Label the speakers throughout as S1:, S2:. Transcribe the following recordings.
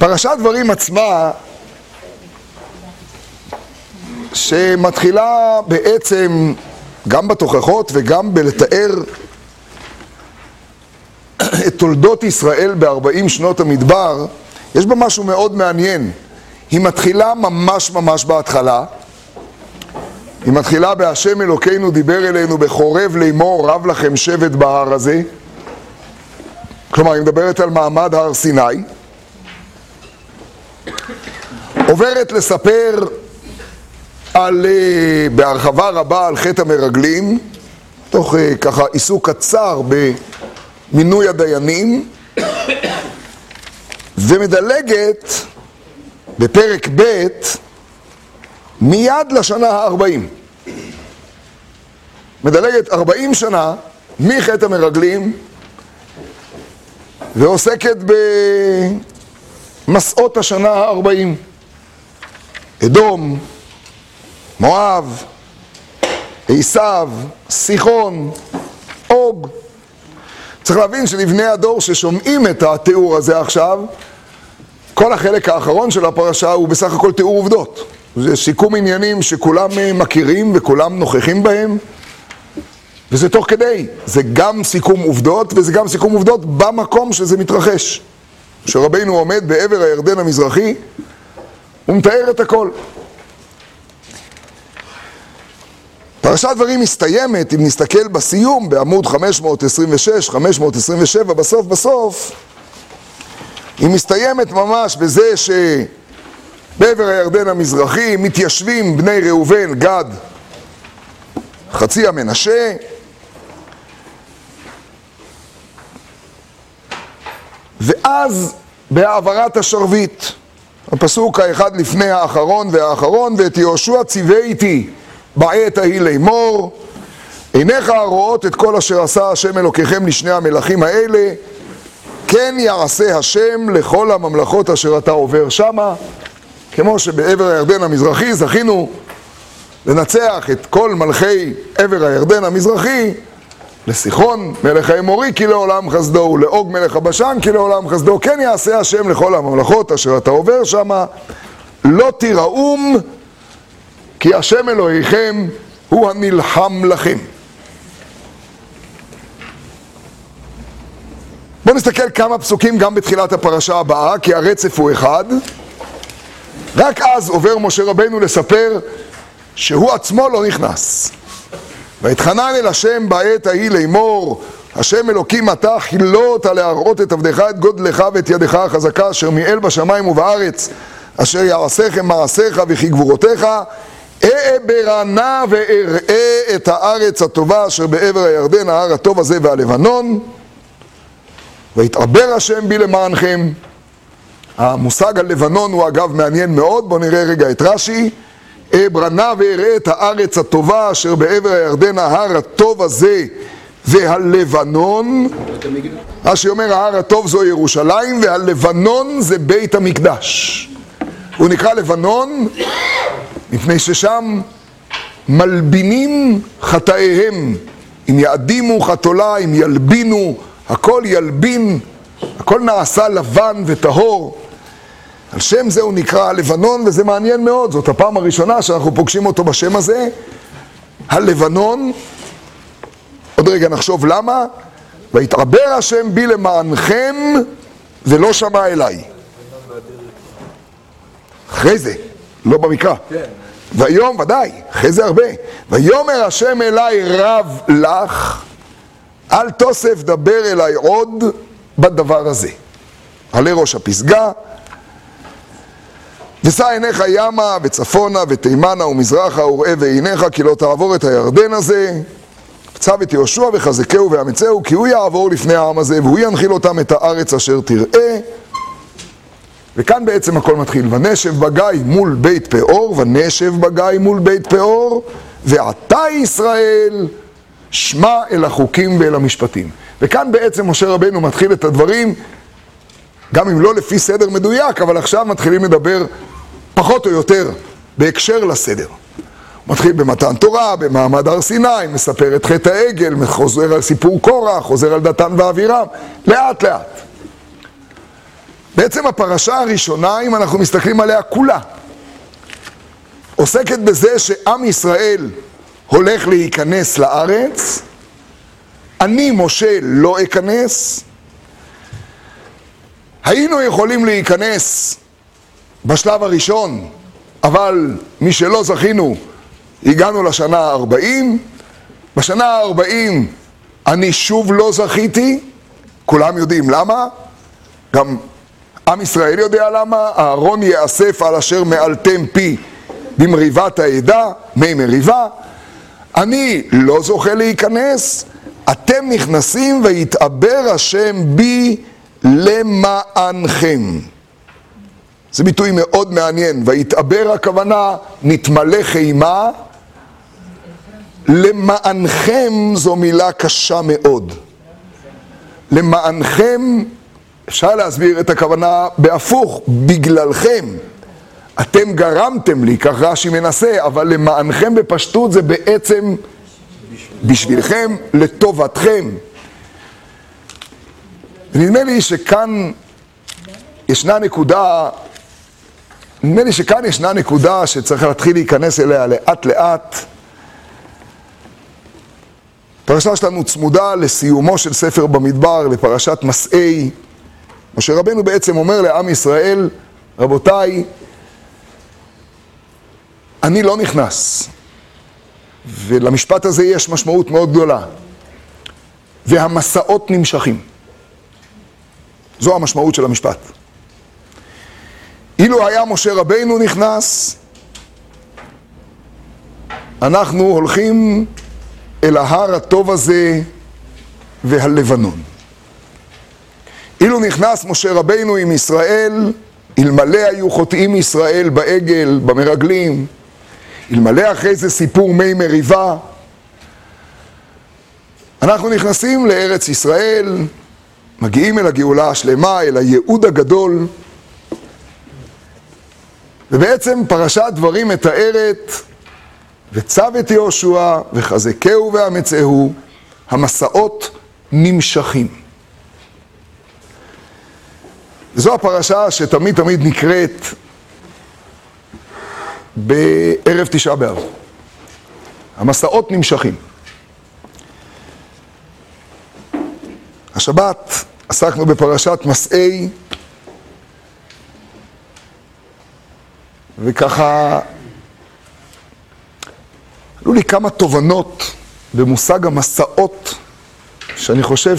S1: פרשת דברים עצמה, שמתחילה בעצם גם בתוכחות וגם בלתאר את תולדות ישראל בארבעים שנות המדבר, יש בה משהו מאוד מעניין. היא מתחילה ממש ממש בהתחלה. היא מתחילה בהשם אלוקינו דיבר אלינו בחורב לאמור רב לכם שבט בהר הזה. כלומר, היא מדברת על מעמד הר סיני. עוברת לספר על, אה, בהרחבה רבה על חטא המרגלים, תוך אה, ככה עיסוק קצר במינוי הדיינים, ומדלגת בפרק ב' מיד לשנה הארבעים. מדלגת ארבעים שנה מחטא המרגלים ועוסקת במסעות השנה הארבעים. אדום, מואב, עשיו, סיחון, אוג. צריך להבין שלבני הדור ששומעים את התיאור הזה עכשיו, כל החלק האחרון של הפרשה הוא בסך הכל תיאור עובדות. זה סיכום עניינים שכולם מכירים וכולם נוכחים בהם, וזה תוך כדי. זה גם סיכום עובדות וזה גם סיכום עובדות במקום שזה מתרחש. כשרבינו עומד בעבר הירדן המזרחי, הוא מתאר את הכל. פרשת דברים מסתיימת, אם נסתכל בסיום, בעמוד 526, 527, בסוף בסוף, היא מסתיימת ממש בזה שבעבר הירדן המזרחי מתיישבים בני ראובן, גד, חצי המנשה, ואז בהעברת השרביט, הפסוק האחד לפני האחרון והאחרון, ואת יהושע ציווה איתי בעת ההיא לאמור, עיניך רואות את כל אשר עשה השם אלוקיכם לשני המלכים האלה, כן יעשה השם לכל הממלכות אשר אתה עובר שמה, כמו שבעבר הירדן המזרחי זכינו לנצח את כל מלכי עבר הירדן המזרחי, לסיחון מלך האמורי כי לעולם חסדו, ולאוג מלך הבשן כי לעולם חסדו, כן יעשה השם לכל הממלכות אשר אתה עובר שמה, לא תיראום כי השם אלוהיכם הוא הנלחם לכם. בואו נסתכל כמה פסוקים גם בתחילת הפרשה הבאה, כי הרצף הוא אחד. רק אז עובר משה רבנו לספר שהוא עצמו לא נכנס. ואתחנן אל השם בעת ההיא לאמור, השם אלוקים אתה חילות להראות את עבדך את גודלך ואת ידך החזקה אשר מיאל בשמיים ובארץ אשר יעשיכם מעשיך וכי גבורותיך אעברה נא ואראה את הארץ הטובה אשר בעבר הירדן, ההר הטוב הזה והלבנון ויתעבר השם בי למענכם. המושג הלבנון הוא אגב מעניין מאוד, בואו נראה רגע את רש"י. אעברה נא ואראה את הארץ הטובה אשר בעבר הירדן, ההר הטוב הזה והלבנון. רש"י אומר ההר הטוב זו ירושלים והלבנון זה בית המקדש. הוא נקרא לבנון מפני ששם מלבינים חטאיהם, אם יאדימו חתולה, אם ילבינו, הכל ילבין, הכל נעשה לבן וטהור. על שם זה הוא נקרא הלבנון, וזה מעניין מאוד, זאת הפעם הראשונה שאנחנו פוגשים אותו בשם הזה. הלבנון, עוד רגע נחשוב למה, ויתעבר השם בי למענכם ולא שמע אליי. אחרי זה, לא במקרא. כן. ויום, ודאי, אחרי זה הרבה. ויאמר השם אליי רב לך, אל תוסף דבר אליי עוד בדבר הזה. עלי ראש הפסגה, ושא עיניך ימה וצפונה ותימנה ומזרחה וראה ועיניך כי לא תעבור את הירדן הזה. צו את יהושע וחזקהו ואמצהו כי הוא יעבור לפני העם הזה והוא ינחיל אותם את הארץ אשר תראה וכאן בעצם הכל מתחיל, ונשב בגיא מול בית פאור, ונשב בגיא מול בית פאור, ועתה ישראל שמע אל החוקים ואל המשפטים. וכאן בעצם משה רבנו מתחיל את הדברים, גם אם לא לפי סדר מדויק, אבל עכשיו מתחילים לדבר פחות או יותר בהקשר לסדר. מתחיל במתן תורה, במעמד הר סיני, מספר את חטא העגל, חוזר על סיפור קורח, חוזר על דתן ואבירם, לאט לאט. בעצם הפרשה הראשונה, אם אנחנו מסתכלים עליה כולה, עוסקת בזה שעם ישראל הולך להיכנס לארץ, אני, משה, לא אכנס. היינו יכולים להיכנס בשלב הראשון, אבל משלא זכינו, הגענו לשנה ה-40. בשנה ה-40 אני שוב לא זכיתי, כולם יודעים למה, גם עם ישראל יודע למה, אהרון יאסף על אשר מעלתם פי במריבת העדה, מי מריבה. אני לא זוכה להיכנס, אתם נכנסים ויתעבר השם בי למענכם. זה ביטוי מאוד מעניין, ויתעבר הכוונה נתמלא חימה, למענכם זו מילה קשה מאוד. למענכם, אפשר להסביר את הכוונה בהפוך, בגללכם. אתם גרמתם לי, כך רש"י מנסה, אבל למענכם בפשטות זה בעצם בשבילכם, לטובתכם. נדמה לי שכאן ישנה נקודה, נדמה לי שכאן ישנה נקודה שצריך להתחיל להיכנס אליה לאט לאט. הפרשה שלנו צמודה לסיומו של ספר במדבר, לפרשת מסעי. משה רבנו בעצם אומר לעם ישראל, רבותיי, אני לא נכנס. ולמשפט הזה יש משמעות מאוד גדולה. והמסעות נמשכים. זו המשמעות של המשפט. אילו היה משה רבינו נכנס, אנחנו הולכים אל ההר הטוב הזה והלבנון. אילו נכנס משה רבינו עם ישראל, אלמלא היו חוטאים ישראל בעגל, במרגלים, אלמלא אחרי זה סיפור מי מריבה, אנחנו נכנסים לארץ ישראל, מגיעים אל הגאולה השלמה, אל הייעוד הגדול, ובעצם פרשת דברים מתארת וצו את יהושע וחזקהו ואמצהו, המסעות נמשכים. זו הפרשה שתמיד תמיד נקראת בערב תשעה באב. המסעות נמשכים. השבת עסקנו בפרשת מסעי, וככה עלו לי כמה תובנות במושג המסעות, שאני חושב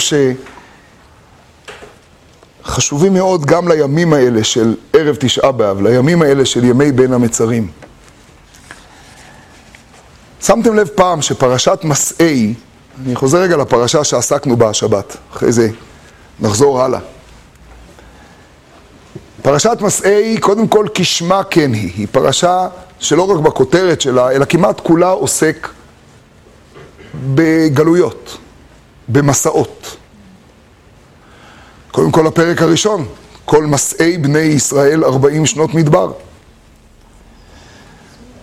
S1: שחשובים מאוד גם לימים האלה של ערב תשעה באב, לימים האלה של ימי בין המצרים. שמתם לב פעם שפרשת מסעי, אני חוזר רגע לפרשה שעסקנו בה השבת, אחרי זה נחזור הלאה. פרשת מסעי, קודם כל כשמה כן היא, היא פרשה שלא רק בכותרת שלה, אלא כמעט כולה עוסק בגלויות, במסעות. קודם כל הפרק הראשון, כל מסעי בני ישראל ארבעים שנות מדבר.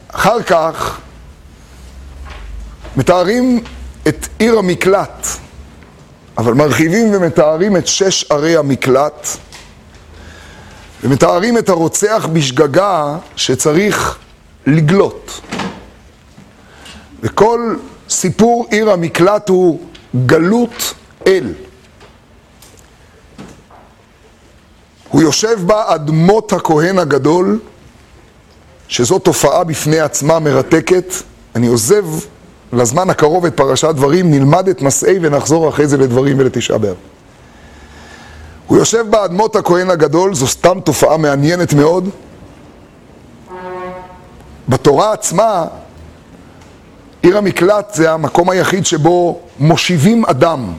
S1: אחר כך מתארים את עיר המקלט, אבל מרחיבים ומתארים את שש ערי המקלט, ומתארים את הרוצח בשגגה שצריך לגלות. וכל סיפור עיר המקלט הוא גלות אל. הוא יושב בה אדמות הכהן הגדול, שזו תופעה בפני עצמה מרתקת. אני עוזב לזמן הקרוב את פרשת דברים, נלמד את מסעי ונחזור אחרי זה לדברים ולתשעה באב. הוא יושב באדמות הכהן הגדול, זו סתם תופעה מעניינת מאוד. בתורה עצמה, עיר המקלט זה המקום היחיד שבו מושיבים אדם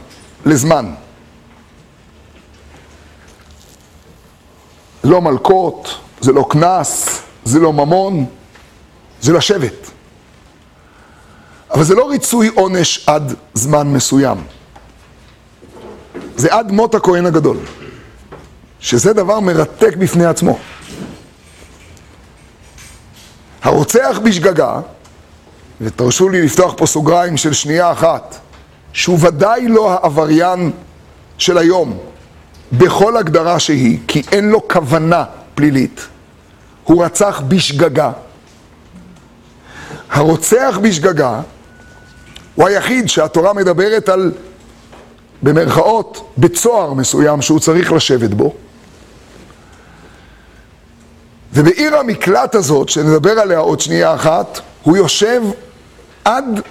S1: לזמן. לא מלקות, זה לא קנס, זה לא ממון, זה לשבת. אבל זה לא ריצוי עונש עד זמן מסוים. זה עד מות הכהן הגדול, שזה דבר מרתק בפני עצמו. הרוצח בשגגה, ותרשו לי לפתוח פה סוגריים של שנייה אחת, שהוא ודאי לא העבריין של היום, בכל הגדרה שהיא, כי אין לו כוונה פלילית. הוא רצח בשגגה. הרוצח בשגגה הוא היחיד שהתורה מדברת על, במרכאות, בצוהר מסוים שהוא צריך לשבת בו. ובעיר המקלט הזאת, שנדבר עליה עוד שנייה אחת, הוא יושב עד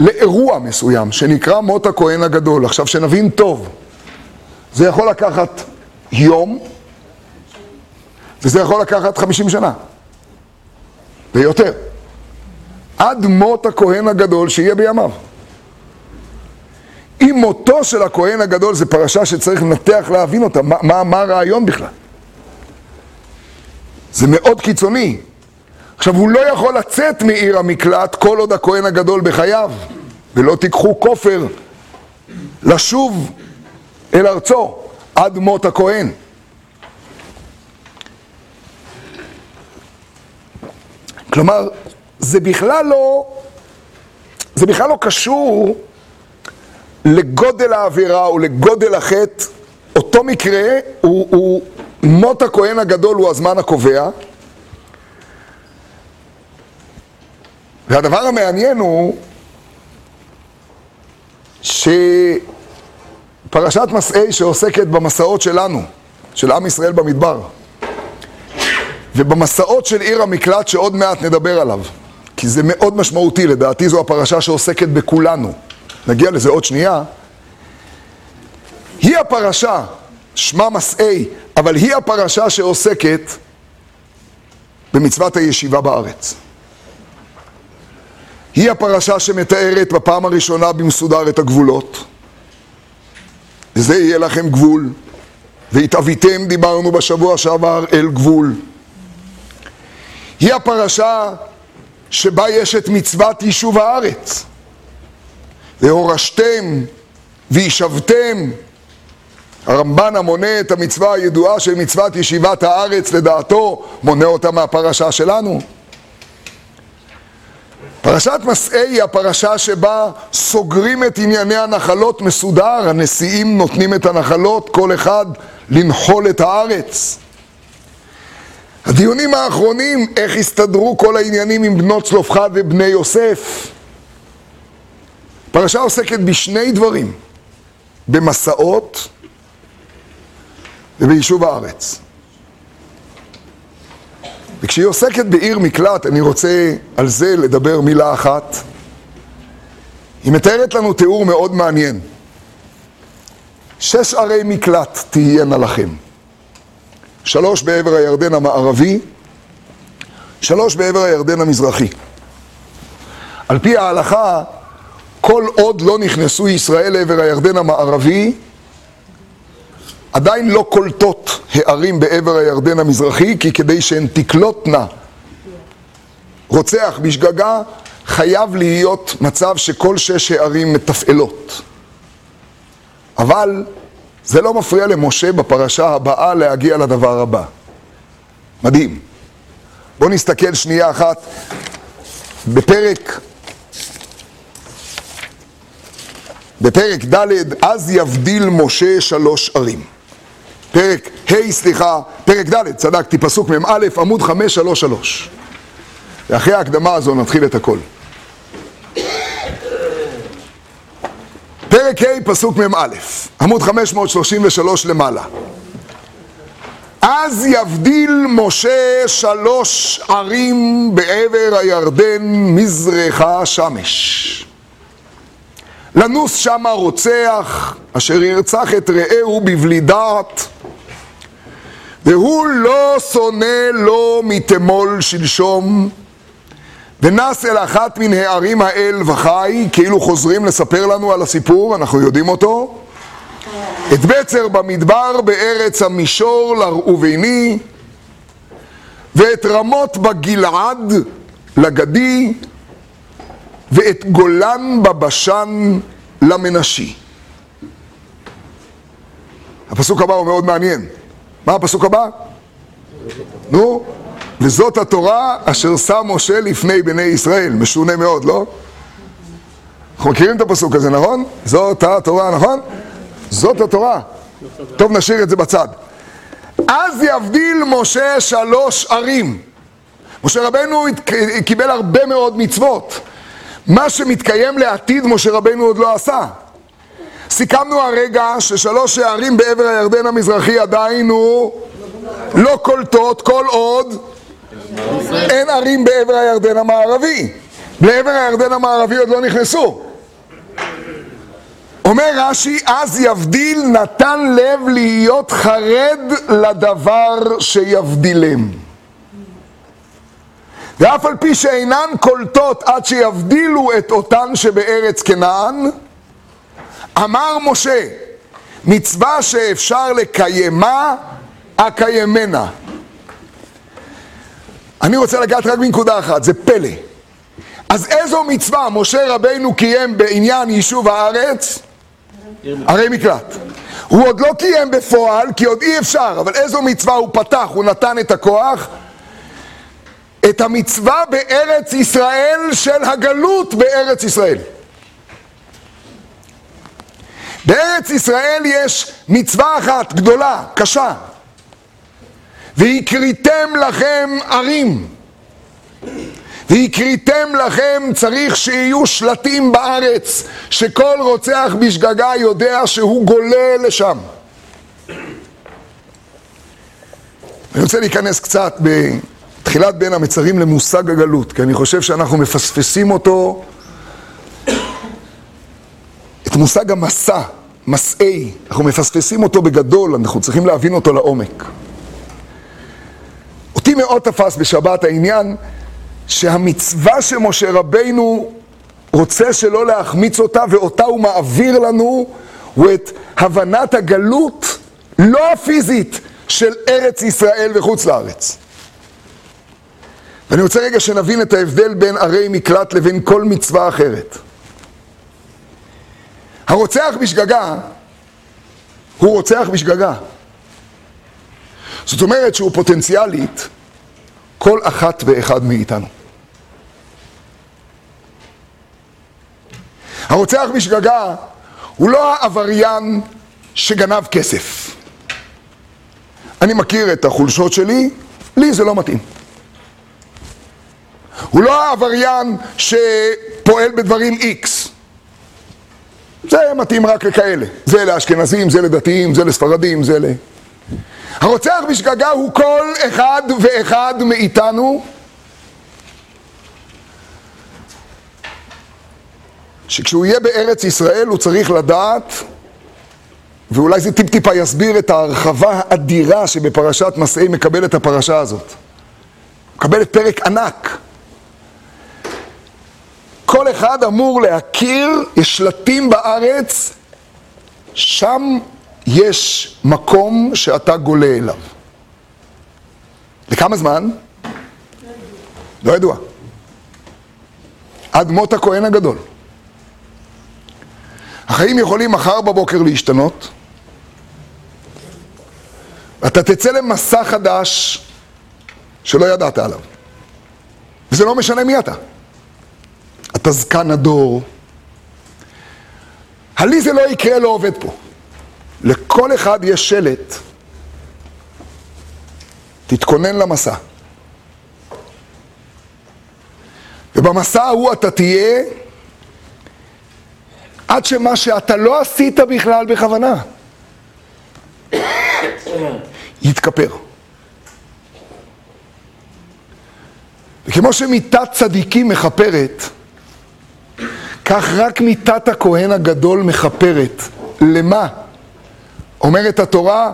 S1: לאירוע מסוים, שנקרא מות הכהן הגדול. עכשיו, שנבין טוב, זה יכול לקחת יום, וזה יכול לקחת חמישים שנה, ויותר. עד מות הכהן הגדול שיהיה בימיו. מותו של הכהן הגדול זה פרשה שצריך לנתח להבין אותה, מה, מה, מה הרעיון בכלל? זה מאוד קיצוני. עכשיו, הוא לא יכול לצאת מעיר המקלט כל עוד הכהן הגדול בחייו, ולא תיקחו כופר לשוב אל ארצו עד מות הכהן. כלומר, זה בכלל לא, זה בכלל לא קשור לגודל העבירה או לגודל החטא. אותו מקרה הוא, הוא מות הכהן הגדול הוא הזמן הקובע. והדבר המעניין הוא שפרשת מסעי שעוסקת במסעות שלנו, של עם ישראל במדבר, ובמסעות של עיר המקלט שעוד מעט נדבר עליו, כי זה מאוד משמעותי, לדעתי זו הפרשה שעוסקת בכולנו. נגיע לזה עוד שנייה. היא הפרשה, שמה מסעי, אבל היא הפרשה שעוסקת במצוות הישיבה בארץ. היא הפרשה שמתארת בפעם הראשונה במסודר את הגבולות. וזה יהיה לכם גבול. והתאוויתם, דיברנו בשבוע שעבר, אל גבול. היא הפרשה שבה יש את מצוות יישוב הארץ. והורשתם וישבתם. הרמב"ן המונה את המצווה הידועה של מצוות ישיבת הארץ, לדעתו, מונה אותה מהפרשה שלנו. פרשת מסעי היא הפרשה שבה סוגרים את ענייני הנחלות מסודר, הנשיאים נותנים את הנחלות, כל אחד לנחול את הארץ. הדיונים האחרונים, איך הסתדרו כל העניינים עם בנות צלופחד ובני יוסף. פרשה עוסקת בשני דברים, במסעות וביישוב הארץ. וכשהיא עוסקת בעיר מקלט, אני רוצה על זה לדבר מילה אחת. היא מתארת לנו תיאור מאוד מעניין. שש ערי מקלט תהיינה לכם. שלוש בעבר הירדן המערבי, שלוש בעבר הירדן המזרחי. על פי ההלכה, כל עוד לא נכנסו ישראל לעבר הירדן המערבי, עדיין לא קולטות הערים בעבר הירדן המזרחי, כי כדי שהן תקלוטנה רוצח בשגגה, חייב להיות מצב שכל שש הערים מתפעלות. אבל זה לא מפריע למשה בפרשה הבאה להגיע לדבר הבא. מדהים. בואו נסתכל שנייה אחת בפרק בפרק ד' אז יבדיל משה שלוש ערים. פרק ה', סליחה, פרק ד', צדקתי, פסוק מ"א, עמוד 533. ואחרי ההקדמה הזו נתחיל את הכל. פרק ה', פסוק מ"א, עמוד 533 למעלה. אז יבדיל משה שלוש ערים בעבר הירדן מזרחה שמש. לנוס שמה רוצח, אשר ירצח את רעהו בבלי דעת, והוא לא שונא לו מתמול שלשום, ונס אל אחת מן הערים האל וחי, כאילו חוזרים לספר לנו על הסיפור, אנחנו יודעים אותו. את בצר במדבר בארץ המישור לראובני, ואת רמות בגלעד לגדי, ואת גולן בבשן למנשי. הפסוק הבא הוא מאוד מעניין. מה הפסוק הבא? נו, וזאת התורה אשר שם משה לפני בני ישראל. משונה מאוד, לא? אנחנו מכירים את הפסוק הזה, נכון? זאת התורה, נכון? זאת התורה. טוב, נשאיר את זה בצד. אז יבדיל משה שלוש ערים. משה רבנו קיבל הרבה מאוד מצוות. מה שמתקיים לעתיד משה רבנו עוד לא עשה. סיכמנו הרגע ששלוש הערים בעבר הירדן המזרחי עדיין הוא לא קולטות כל עוד אין ערים בעבר הירדן המערבי. לעבר הירדן המערבי עוד לא נכנסו. אומר רש"י, אז יבדיל נתן לב להיות חרד לדבר שיבדילם. ואף על פי שאינן קולטות עד שיבדילו את אותן שבארץ כנען, אמר משה, מצווה שאפשר לקיימה, אקיימנה. אני רוצה לגעת רק בנקודה אחת, זה פלא. אז איזו מצווה משה רבינו קיים בעניין יישוב הארץ? ערי מקלט. הוא עוד לא קיים בפועל, כי עוד אי אפשר, אבל איזו מצווה הוא פתח, הוא נתן את הכוח? את המצווה בארץ ישראל של הגלות בארץ ישראל. בארץ ישראל יש מצווה אחת גדולה, קשה. והקריתם לכם ערים. והקריתם לכם, צריך שיהיו שלטים בארץ, שכל רוצח בשגגה יודע שהוא גולה לשם. אני רוצה להיכנס קצת בתחילת בין המצרים למושג הגלות, כי אני חושב שאנחנו מפספסים אותו, את מושג המסע, מסעי, אנחנו מפספסים אותו בגדול, אנחנו צריכים להבין אותו לעומק. אותי מאוד תפס בשבת העניין שהמצווה שמשה רבינו רוצה שלא להחמיץ אותה, ואותה הוא מעביר לנו, הוא את הבנת הגלות, לא הפיזית, של ארץ ישראל וחוץ לארץ. ואני רוצה רגע שנבין את ההבדל בין ערי מקלט לבין כל מצווה אחרת. הרוצח בשגגה, הוא רוצח בשגגה. זאת אומרת שהוא פוטנציאלית כל אחת ואחד מאיתנו. הרוצח בשגגה הוא לא העבריין שגנב כסף. אני מכיר את החולשות שלי, לי זה לא מתאים. הוא לא העבריין שפועל בדברים איקס. זה מתאים רק לכאלה. זה לאשכנזים, זה לדתיים, זה לספרדים, זה ל... הרוצח בשגגה הוא כל אחד ואחד מאיתנו שכשהוא יהיה בארץ ישראל הוא צריך לדעת, ואולי זה טיפ-טיפה יסביר את ההרחבה האדירה שבפרשת מסעי מקבל את הפרשה הזאת. מקבלת פרק ענק. כל אחד אמור להכיר, יש שלטים בארץ, שם יש מקום שאתה גולה אליו. לכמה זמן? לא ידוע. עד מות הכהן הגדול. החיים יכולים מחר בבוקר להשתנות. אתה תצא למסע חדש שלא ידעת עליו. וזה לא משנה מי אתה. אתה זקן הדור. הלי זה לא יקרה, לא עובד פה. לכל אחד יש שלט. תתכונן למסע. ובמסע ההוא אתה תהיה עד שמה שאתה לא עשית בכלל בכוונה יתכפר. וכמו שמיתת צדיקים מכפרת, כך רק מיתת הכהן הגדול מכפרת. למה? אומרת התורה,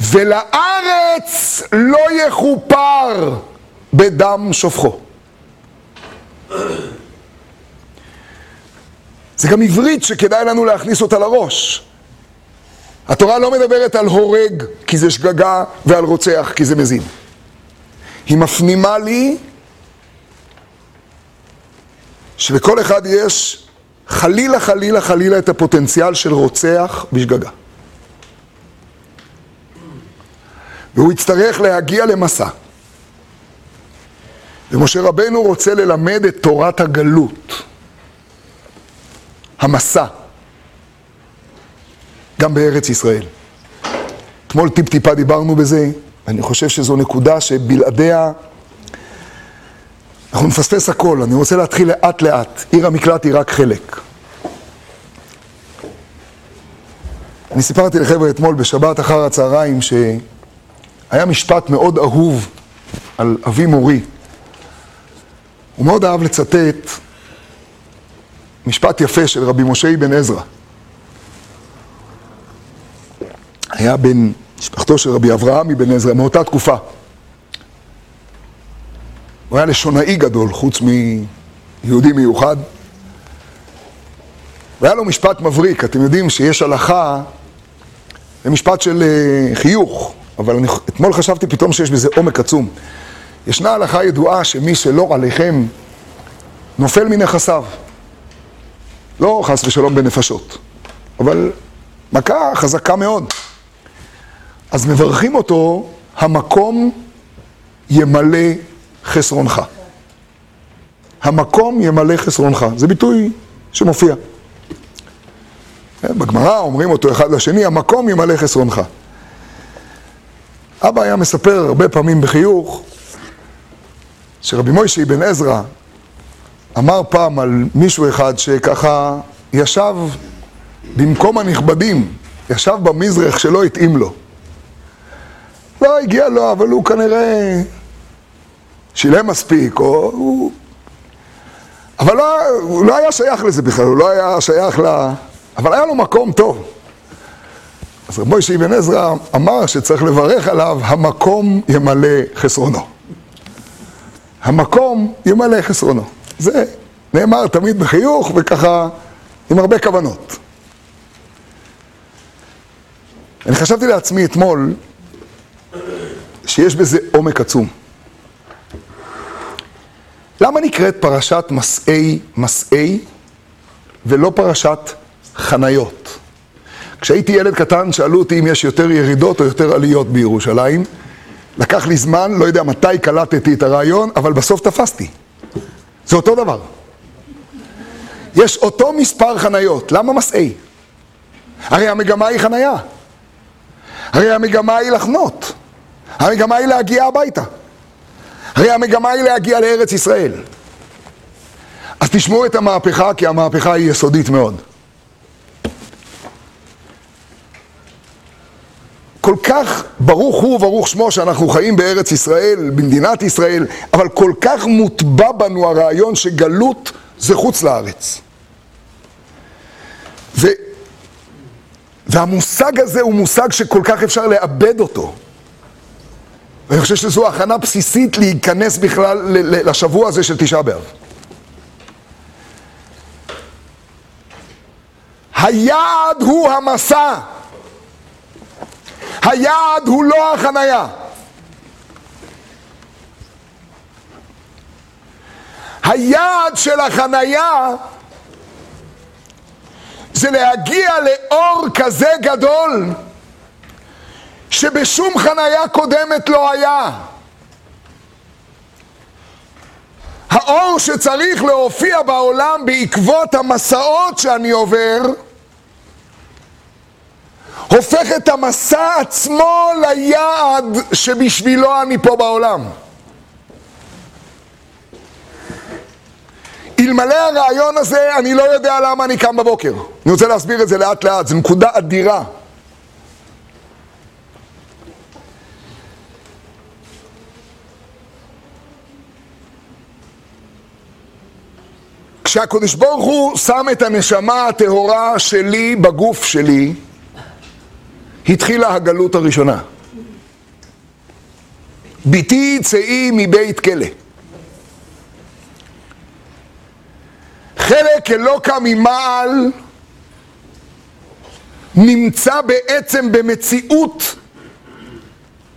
S1: ולארץ לא יכופר בדם שופכו. זה גם עברית שכדאי לנו להכניס אותה לראש. התורה לא מדברת על הורג כי זה שגגה ועל רוצח כי זה מזין. היא מפנימה לי שבכל אחד יש חלילה חלילה חלילה את הפוטנציאל של רוצח בשגגה. והוא יצטרך להגיע למסע. ומשה רבנו רוצה ללמד את תורת הגלות. המסע, גם בארץ ישראל. אתמול טיפ-טיפה דיברנו בזה, אני חושב שזו נקודה שבלעדיה אנחנו נפספס הכל. אני רוצה להתחיל לאט-לאט. עיר המקלט היא רק חלק. אני סיפרתי לחבר'ה אתמול בשבת אחר הצהריים שהיה משפט מאוד אהוב על אבי מורי. הוא מאוד אהב לצטט משפט יפה של רבי משה אבן עזרא. היה בן משפחתו של רבי אברהם אבן עזרא מאותה תקופה. הוא היה לשונאי גדול, חוץ מיהודי מיוחד. והיה לו משפט מבריק, אתם יודעים שיש הלכה, זה משפט של uh, חיוך, אבל אני, אתמול חשבתי פתאום שיש בזה עומק עצום. ישנה הלכה ידועה שמי שלא עליכם נופל מנכסיו. לא חס ושלום בנפשות, אבל מכה חזקה מאוד. אז מברכים אותו, המקום ימלא חסרונך. המקום ימלא חסרונך. זה ביטוי שמופיע. בגמרא אומרים אותו אחד לשני, המקום ימלא חסרונך. אבא היה מספר הרבה פעמים בחיוך שרבי מוישי בן עזרא אמר פעם על מישהו אחד שככה ישב במקום הנכבדים, ישב במזרח שלא התאים לו. לא הגיע לו, אבל הוא כנראה שילם מספיק, או הוא... אבל לא, הוא לא היה שייך לזה בכלל, הוא לא היה שייך ל... אבל היה לו מקום טוב. אז רב מוישה אבן עזרא אמר שצריך לברך עליו, המקום ימלא חסרונו. המקום ימלא חסרונו. זה נאמר תמיד בחיוך וככה עם הרבה כוונות. אני חשבתי לעצמי אתמול שיש בזה עומק עצום. למה נקראת פרשת מסעי מסעי ולא פרשת חניות? כשהייתי ילד קטן שאלו אותי אם יש יותר ירידות או יותר עליות בירושלים. לקח לי זמן, לא יודע מתי קלטתי את הרעיון, אבל בסוף תפסתי. זה אותו דבר. יש אותו מספר חניות, למה מסעי? הרי המגמה היא חניה. הרי המגמה היא לחנות. המגמה היא להגיע הביתה. הרי המגמה היא להגיע לארץ ישראל. אז תשמעו את המהפכה, כי המהפכה היא יסודית מאוד. כל כך ברוך הוא וברוך שמו שאנחנו חיים בארץ ישראל, במדינת ישראל, אבל כל כך מוטבע בנו הרעיון שגלות זה חוץ לארץ. ו... והמושג הזה הוא מושג שכל כך אפשר לאבד אותו. ואני חושב שזו הכנה בסיסית להיכנס בכלל לשבוע הזה של תשעה באב. היעד הוא המסע. היעד הוא לא החנייה. היעד של החנייה זה להגיע לאור כזה גדול שבשום חנייה קודמת לא היה. האור שצריך להופיע בעולם בעקבות המסעות שאני עובר, הופך את המסע עצמו ליעד שבשבילו אני פה בעולם. אלמלא הרעיון הזה, אני לא יודע למה אני קם בבוקר. אני רוצה להסביר את זה לאט לאט, זו נקודה אדירה. כשהקדוש ברוך הוא שם את הנשמה הטהורה שלי בגוף שלי, התחילה הגלות הראשונה. ביתי צאי מבית כלא. חלק אלוקה ממעל נמצא בעצם במציאות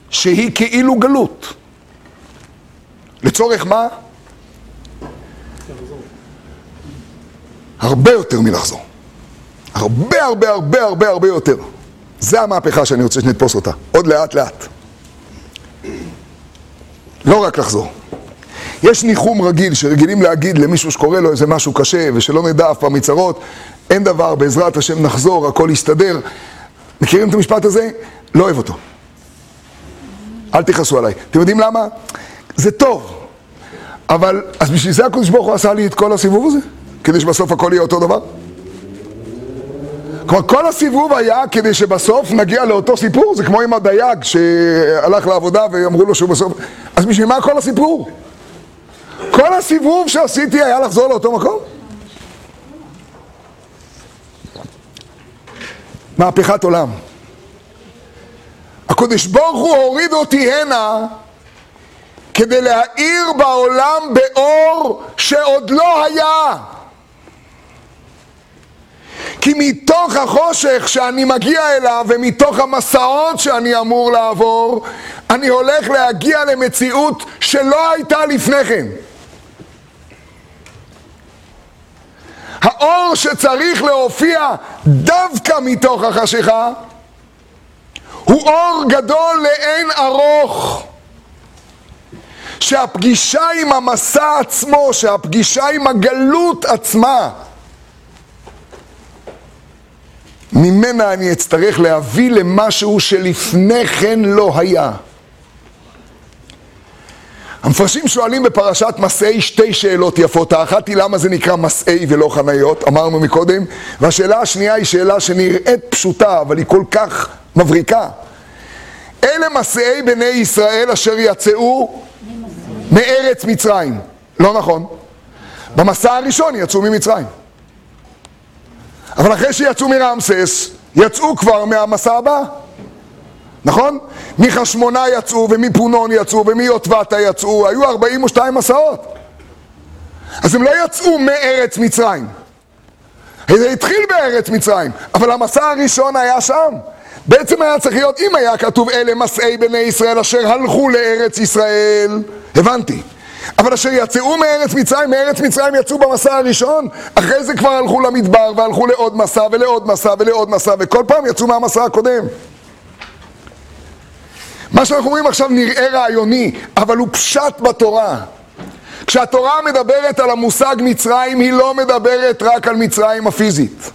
S1: שהיא כאילו גלות. לצורך מה? הרבה יותר מלחזור. הרבה הרבה הרבה הרבה הרבה יותר. זה המהפכה שאני רוצה שנתפוס אותה. עוד לאט לאט. לא רק לחזור. יש ניחום רגיל שרגילים להגיד למישהו שקורה לו איזה משהו קשה ושלא נדע אף פעם מצרות, אין דבר, בעזרת השם נחזור, הכל יסתדר. מכירים את המשפט הזה? לא אוהב אותו. אל תכעסו עליי. אתם יודעים למה? זה טוב. אבל, אז בשביל זה הקדוש ברוך הוא עשה לי את כל הסיבוב הזה? כדי שבסוף הכל יהיה אותו דבר? כלומר, כל הסיבוב היה כדי שבסוף נגיע לאותו סיפור, זה כמו עם הדייג שהלך לעבודה ואמרו לו שהוא בסוף... אז בשביל מה כל הסיפור? כל הסיבוב שעשיתי היה לחזור לאותו מקום? מהפכת עולם. הקדוש ברוך הוא הוריד אותי הנה כדי להאיר בעולם באור שעוד לא היה. כי מתוך החושך שאני מגיע אליו ומתוך המסעות שאני אמור לעבור, אני הולך להגיע למציאות שלא הייתה לפני כן. האור שצריך להופיע דווקא מתוך החשיכה הוא אור גדול לאין ארוך. שהפגישה עם המסע עצמו, שהפגישה עם הגלות עצמה, ממנה אני אצטרך להביא למשהו שלפני כן לא היה. המפרשים שואלים בפרשת מסעי שתי שאלות יפות. האחת היא למה זה נקרא מסעי ולא חניות, אמרנו מקודם, והשאלה השנייה היא שאלה שנראית פשוטה, אבל היא כל כך מבריקה. אלה מסעי בני ישראל אשר יצאו מארץ מצרים. לא נכון. במסע הראשון יצאו ממצרים. אבל אחרי שיצאו מרמסס, יצאו כבר מהמסע הבא. נכון? מחשמונה יצאו, ומפונון יצאו, ומיוטבתה יצאו, היו 42 מסעות. אז הם לא יצאו מארץ מצרים. זה התחיל בארץ מצרים, אבל המסע הראשון היה שם. בעצם היה צריך להיות, אם היה כתוב אלה מסעי בני ישראל אשר הלכו לארץ ישראל, הבנתי. אבל אשר יצאו מארץ מצרים, מארץ מצרים יצאו במסע הראשון, אחרי זה כבר הלכו למדבר והלכו לעוד מסע ולעוד מסע ולעוד מסע, וכל פעם יצאו מהמסע הקודם. מה שאנחנו רואים עכשיו נראה רעיוני, אבל הוא פשט בתורה. כשהתורה מדברת על המושג מצרים, היא לא מדברת רק על מצרים הפיזית.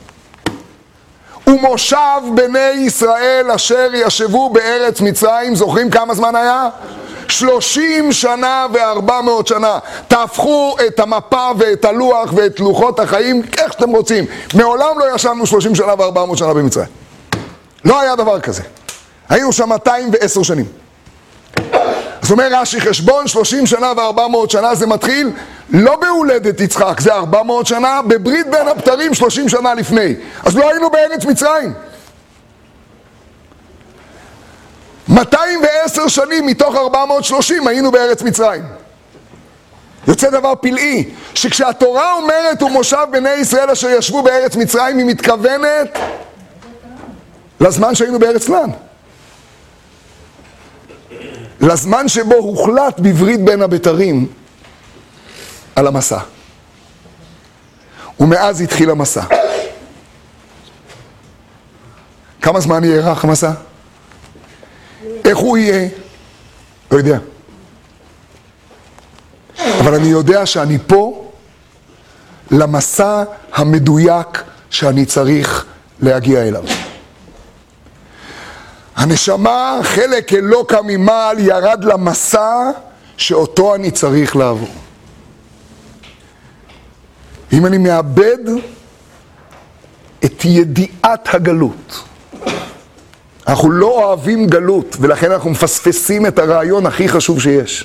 S1: ומושב בני ישראל אשר ישבו בארץ מצרים, זוכרים כמה זמן היה? שלושים שנה וארבע מאות שנה. תהפכו את המפה ואת הלוח ואת לוחות החיים איך שאתם רוצים. מעולם לא ישבנו שלושים שנה וארבע מאות שנה במצרים. לא היה דבר כזה. היינו שם 210 שנים. זאת אומרת רש"י חשבון 30 שנה ו-400 שנה זה מתחיל לא בהולדת יצחק, זה 400 שנה, בברית בין הבתרים 30 שנה לפני. אז לא היינו בארץ מצרים. 210 שנים מתוך 430 היינו בארץ מצרים. יוצא דבר פלאי, שכשהתורה אומרת ומושב בני ישראל אשר ישבו בארץ מצרים, היא מתכוונת לזמן שהיינו בארץ כנען. לזמן שבו הוחלט בברית בין הבתרים על המסע. ומאז התחיל המסע. כמה זמן יארך המסע? איך הוא יהיה? לא יודע. אבל אני יודע שאני פה למסע המדויק שאני צריך להגיע אליו. הנשמה, חלק אלוקה ממעל, ירד למסע שאותו אני צריך לעבור. אם אני מאבד את ידיעת הגלות, אנחנו לא אוהבים גלות, ולכן אנחנו מפספסים את הרעיון הכי חשוב שיש.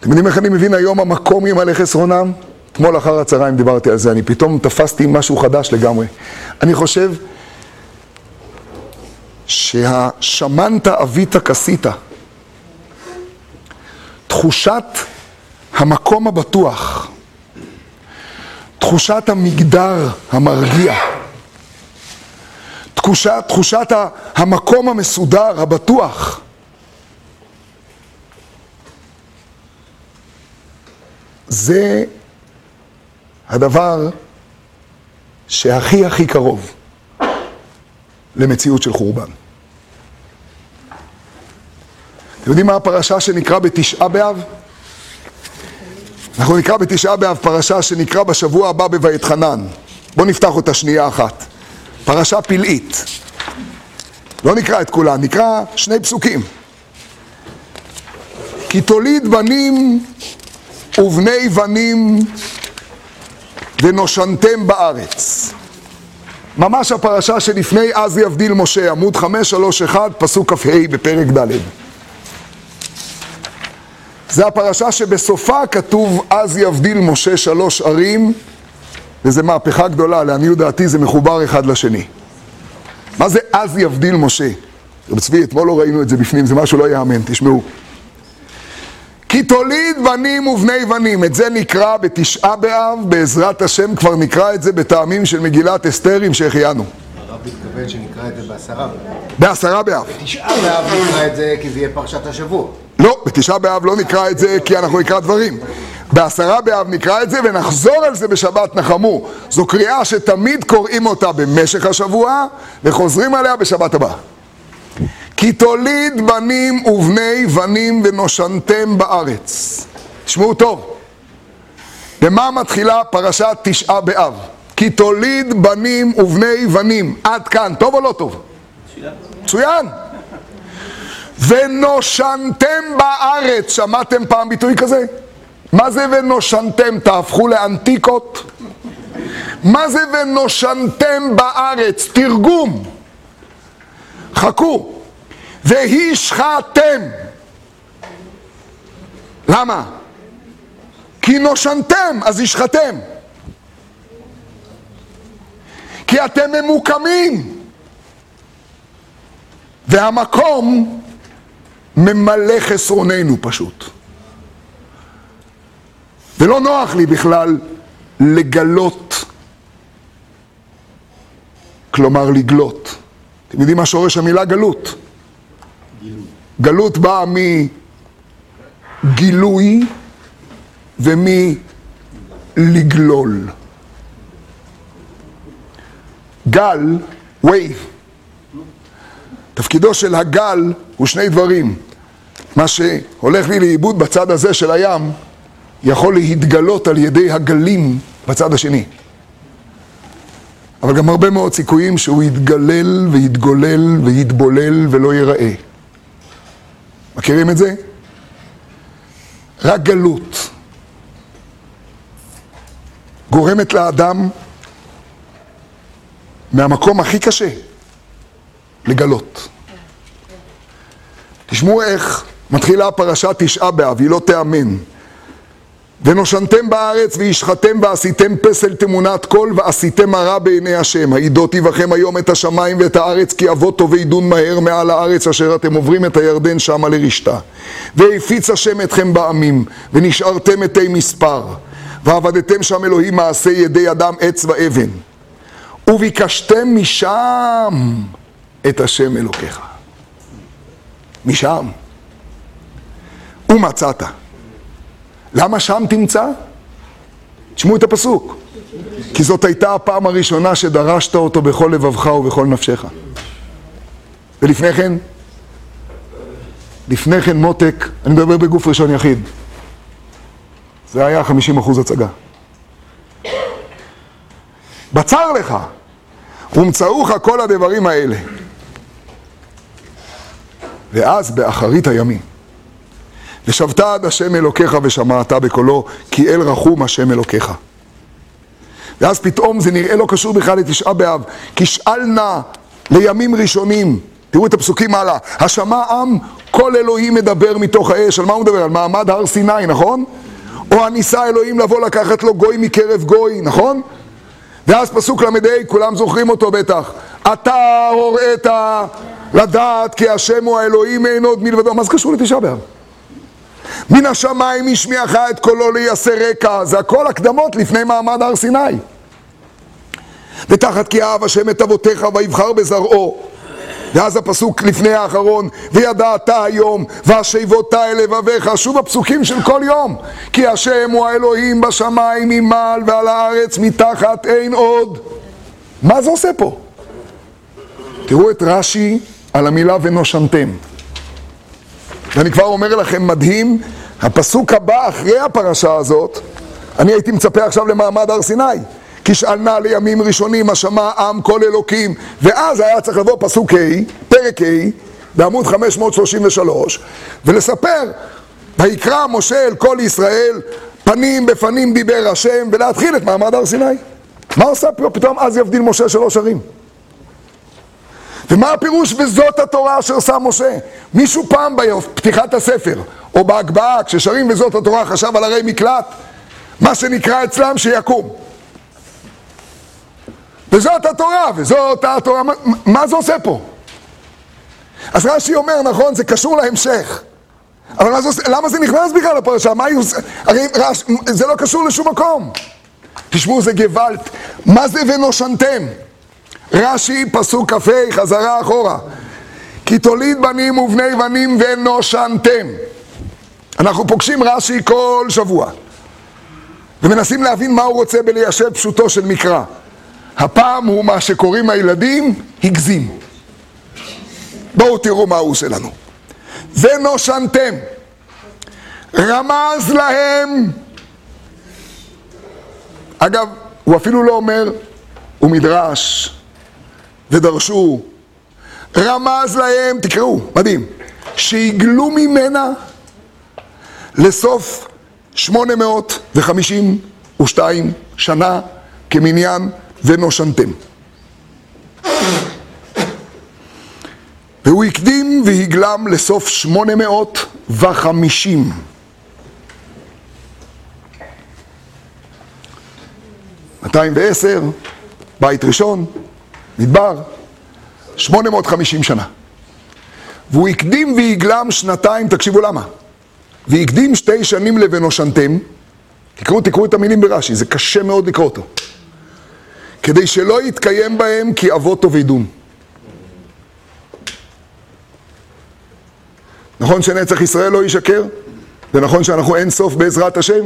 S1: אתם יודעים איך אני מבין היום המקום ימלא חסרונם? אתמול אחר הצהריים דיברתי על זה, אני פתאום תפסתי משהו חדש לגמרי. אני חושב שהשמנת אבית כסית, תחושת המקום הבטוח, תחושת המגדר המרגיע, תחושת, תחושת המקום המסודר, הבטוח. זה הדבר שהכי הכי קרוב למציאות של חורבן. אתם יודעים מה הפרשה שנקרא בתשעה באב? אנחנו נקרא בתשעה באב פרשה שנקרא בשבוע הבא בויתחנן. בואו נפתח אותה שנייה אחת. פרשה פלאית. לא נקרא את כולה, נקרא שני פסוקים. כי תוליד בנים ובני בנים ונושנתם בארץ. ממש הפרשה שלפני אז יבדיל משה, עמוד 531, פסוק כ"ה בפרק ד'. זה הפרשה שבסופה כתוב אז יבדיל משה שלוש ערים, וזו מהפכה גדולה, לעניות דעתי זה מחובר אחד לשני. מה זה אז יבדיל משה? רב צבי, אתמול לא ראינו את זה בפנים, זה משהו לא ייאמן, תשמעו. כי תוליד בנים ובני בנים, את זה נקרא בתשעה באב, בעזרת השם כבר נקרא את זה בטעמים של מגילת אסתר עם שהחיינו.
S2: הרב מתכוון שנקרא את זה בעשרה באב.
S1: בעשרה באב.
S2: בתשעה באב נקרא את זה כי זה יהיה פרשת השבוע.
S1: לא, בתשעה באב לא נקרא את זה כי אנחנו נקרא דברים. בעשרה באב נקרא את זה ונחזור על זה בשבת נחמו. זו קריאה שתמיד קוראים אותה במשך השבוע וחוזרים עליה בשבת הבאה. כי תוליד בנים ובני בנים ונושנתם בארץ. תשמעו טוב. במה מתחילה פרשת תשעה באב? כי תוליד בנים ובני בנים. עד כאן, טוב או לא טוב? מצוין. ונושנתם בארץ, שמעתם פעם ביטוי כזה? מה זה ונושנתם? תהפכו לאנטיקות? מה זה ונושנתם בארץ? תרגום. חכו. והשחתם. למה? כי נושנתם, אז השחתם. כי אתם ממוקמים. והמקום ממלא חסרוננו פשוט. ולא נוח לי בכלל לגלות, כלומר לגלות. אתם יודעים מה שורש המילה גלות? גלות באה מגילוי ומלגלול. גל, wave, תפקידו של הגל הוא שני דברים. מה שהולך לי לאיבוד בצד הזה של הים, יכול להתגלות על ידי הגלים בצד השני. אבל גם הרבה מאוד סיכויים שהוא יתגלל ויתגולל ויתבולל ולא ייראה. מכירים את זה? רק גלות גורמת לאדם מהמקום הכי קשה לגלות. תשמעו איך מתחילה הפרשה תשעה באב, היא לא תיאמן. ונושנתם בארץ וישחתם ועשיתם פסל תמונת קול ועשיתם הרע בעיני השם. העידותי בכם היום את השמיים ואת הארץ כי אבוא טובי דון מהר מעל הארץ אשר אתם עוברים את הירדן שמה לרשתה. והפיץ השם אתכם בעמים ונשארתם מתי מספר ועבדתם שם אלוהים מעשה ידי אדם עץ ואבן וביקשתם משם את השם אלוקיך. משם. ומצאת. למה שם תמצא? תשמעו את הפסוק. כי זאת הייתה הפעם הראשונה שדרשת אותו בכל לבבך ובכל נפשך. ולפני כן, לפני כן מותק, אני מדבר בגוף ראשון יחיד. זה היה 50% הצגה. בצר לך, ומצאוך כל הדברים האלה. ואז באחרית הימים. ושבת עד השם אלוקיך ושמעת בקולו, כי אל רחום השם אלוקיך. ואז פתאום זה נראה לא קשור בכלל לתשעה באב, כי שאל נא לימים ראשונים, תראו את הפסוקים הלאה, השמע עם כל אלוהים מדבר מתוך האש, על מה הוא מדבר? על מעמד הר סיני, נכון? או הניסה אלוהים לבוא לקחת לו גוי מקרב גוי, נכון? ואז פסוק ל"ה, כולם זוכרים אותו בטח. אתה הוראת לדעת כי השם הוא האלוהים אין עוד מלבדו. מה זה קשור לתשעה באב? מן השמיים השמיעך את קולו ליעשה רקע. זה הכל הקדמות לפני מעמד הר סיני. ותחת כי אהב השם את אבותיך ויבחר בזרעו. ואז הפסוק לפני האחרון, וידעת היום, והשיבות אל לבביך, שוב הפסוקים של כל יום. כי השם הוא האלוהים בשמיים ממעל ועל הארץ מתחת אין עוד. מה זה עושה פה? תראו את רש"י על המילה ונושנתם. ואני כבר אומר לכם, מדהים, הפסוק הבא אחרי הפרשה הזאת, אני הייתי מצפה עכשיו למעמד הר סיני. כי שאלנה לימים ראשונים השמע עם כל אלוקים ואז היה צריך לבוא פסוק ה', פרק ה', בעמוד 533 ולספר ויקרא משה אל כל ישראל פנים בפנים דיבר השם ולהתחיל את מעמד הר סיני מה עושה פתאום אז יבדיל משה שלוש ערים? ומה הפירוש וזאת התורה אשר שם משה? מישהו פעם בפתיחת הספר או בהגבהה כששרים וזאת התורה חשב על ערי מקלט? מה שנקרא אצלם שיקום וזאת התורה, וזאת התורה, מה, זה עושה פה? אז רש"י אומר, נכון, זה קשור להמשך. אבל מה זה עושה, למה זה נכנס בכלל לפרשה? מה היא עושה? הרי רש, זה לא קשור לשום מקום. תשמעו, זה גוואלט. מה זה ונושנתם? רש"י, פסוק כ"ה, חזרה אחורה. כי תוליד בנים ובני בנים ונושנתם. אנחנו פוגשים רש"י כל שבוע. ומנסים להבין מה הוא רוצה בליישב פשוטו של מקרא. הפעם הוא מה שקוראים הילדים, הגזים. בואו תראו מה הוא עושה לנו. ונושנתם. רמז להם, אגב, הוא אפילו לא אומר, הוא מדרש, ודרשו, רמז להם, תקראו, מדהים, שיגלו ממנה לסוף 852 שנה כמניין ונושנתם. והוא הקדים והגלם לסוף 850. מאתיים ועשר, בית ראשון, מדבר, 850 שנה. והוא הקדים והגלם שנתיים, תקשיבו למה. והקדים שתי שנים לבנושנתם, תקראו, תקראו את המילים ברש"י, זה קשה מאוד לקרוא אותו. כדי שלא יתקיים בהם כי אבות תאבדון. נכון שנצח ישראל לא ישקר? ונכון שאנחנו אין סוף בעזרת השם?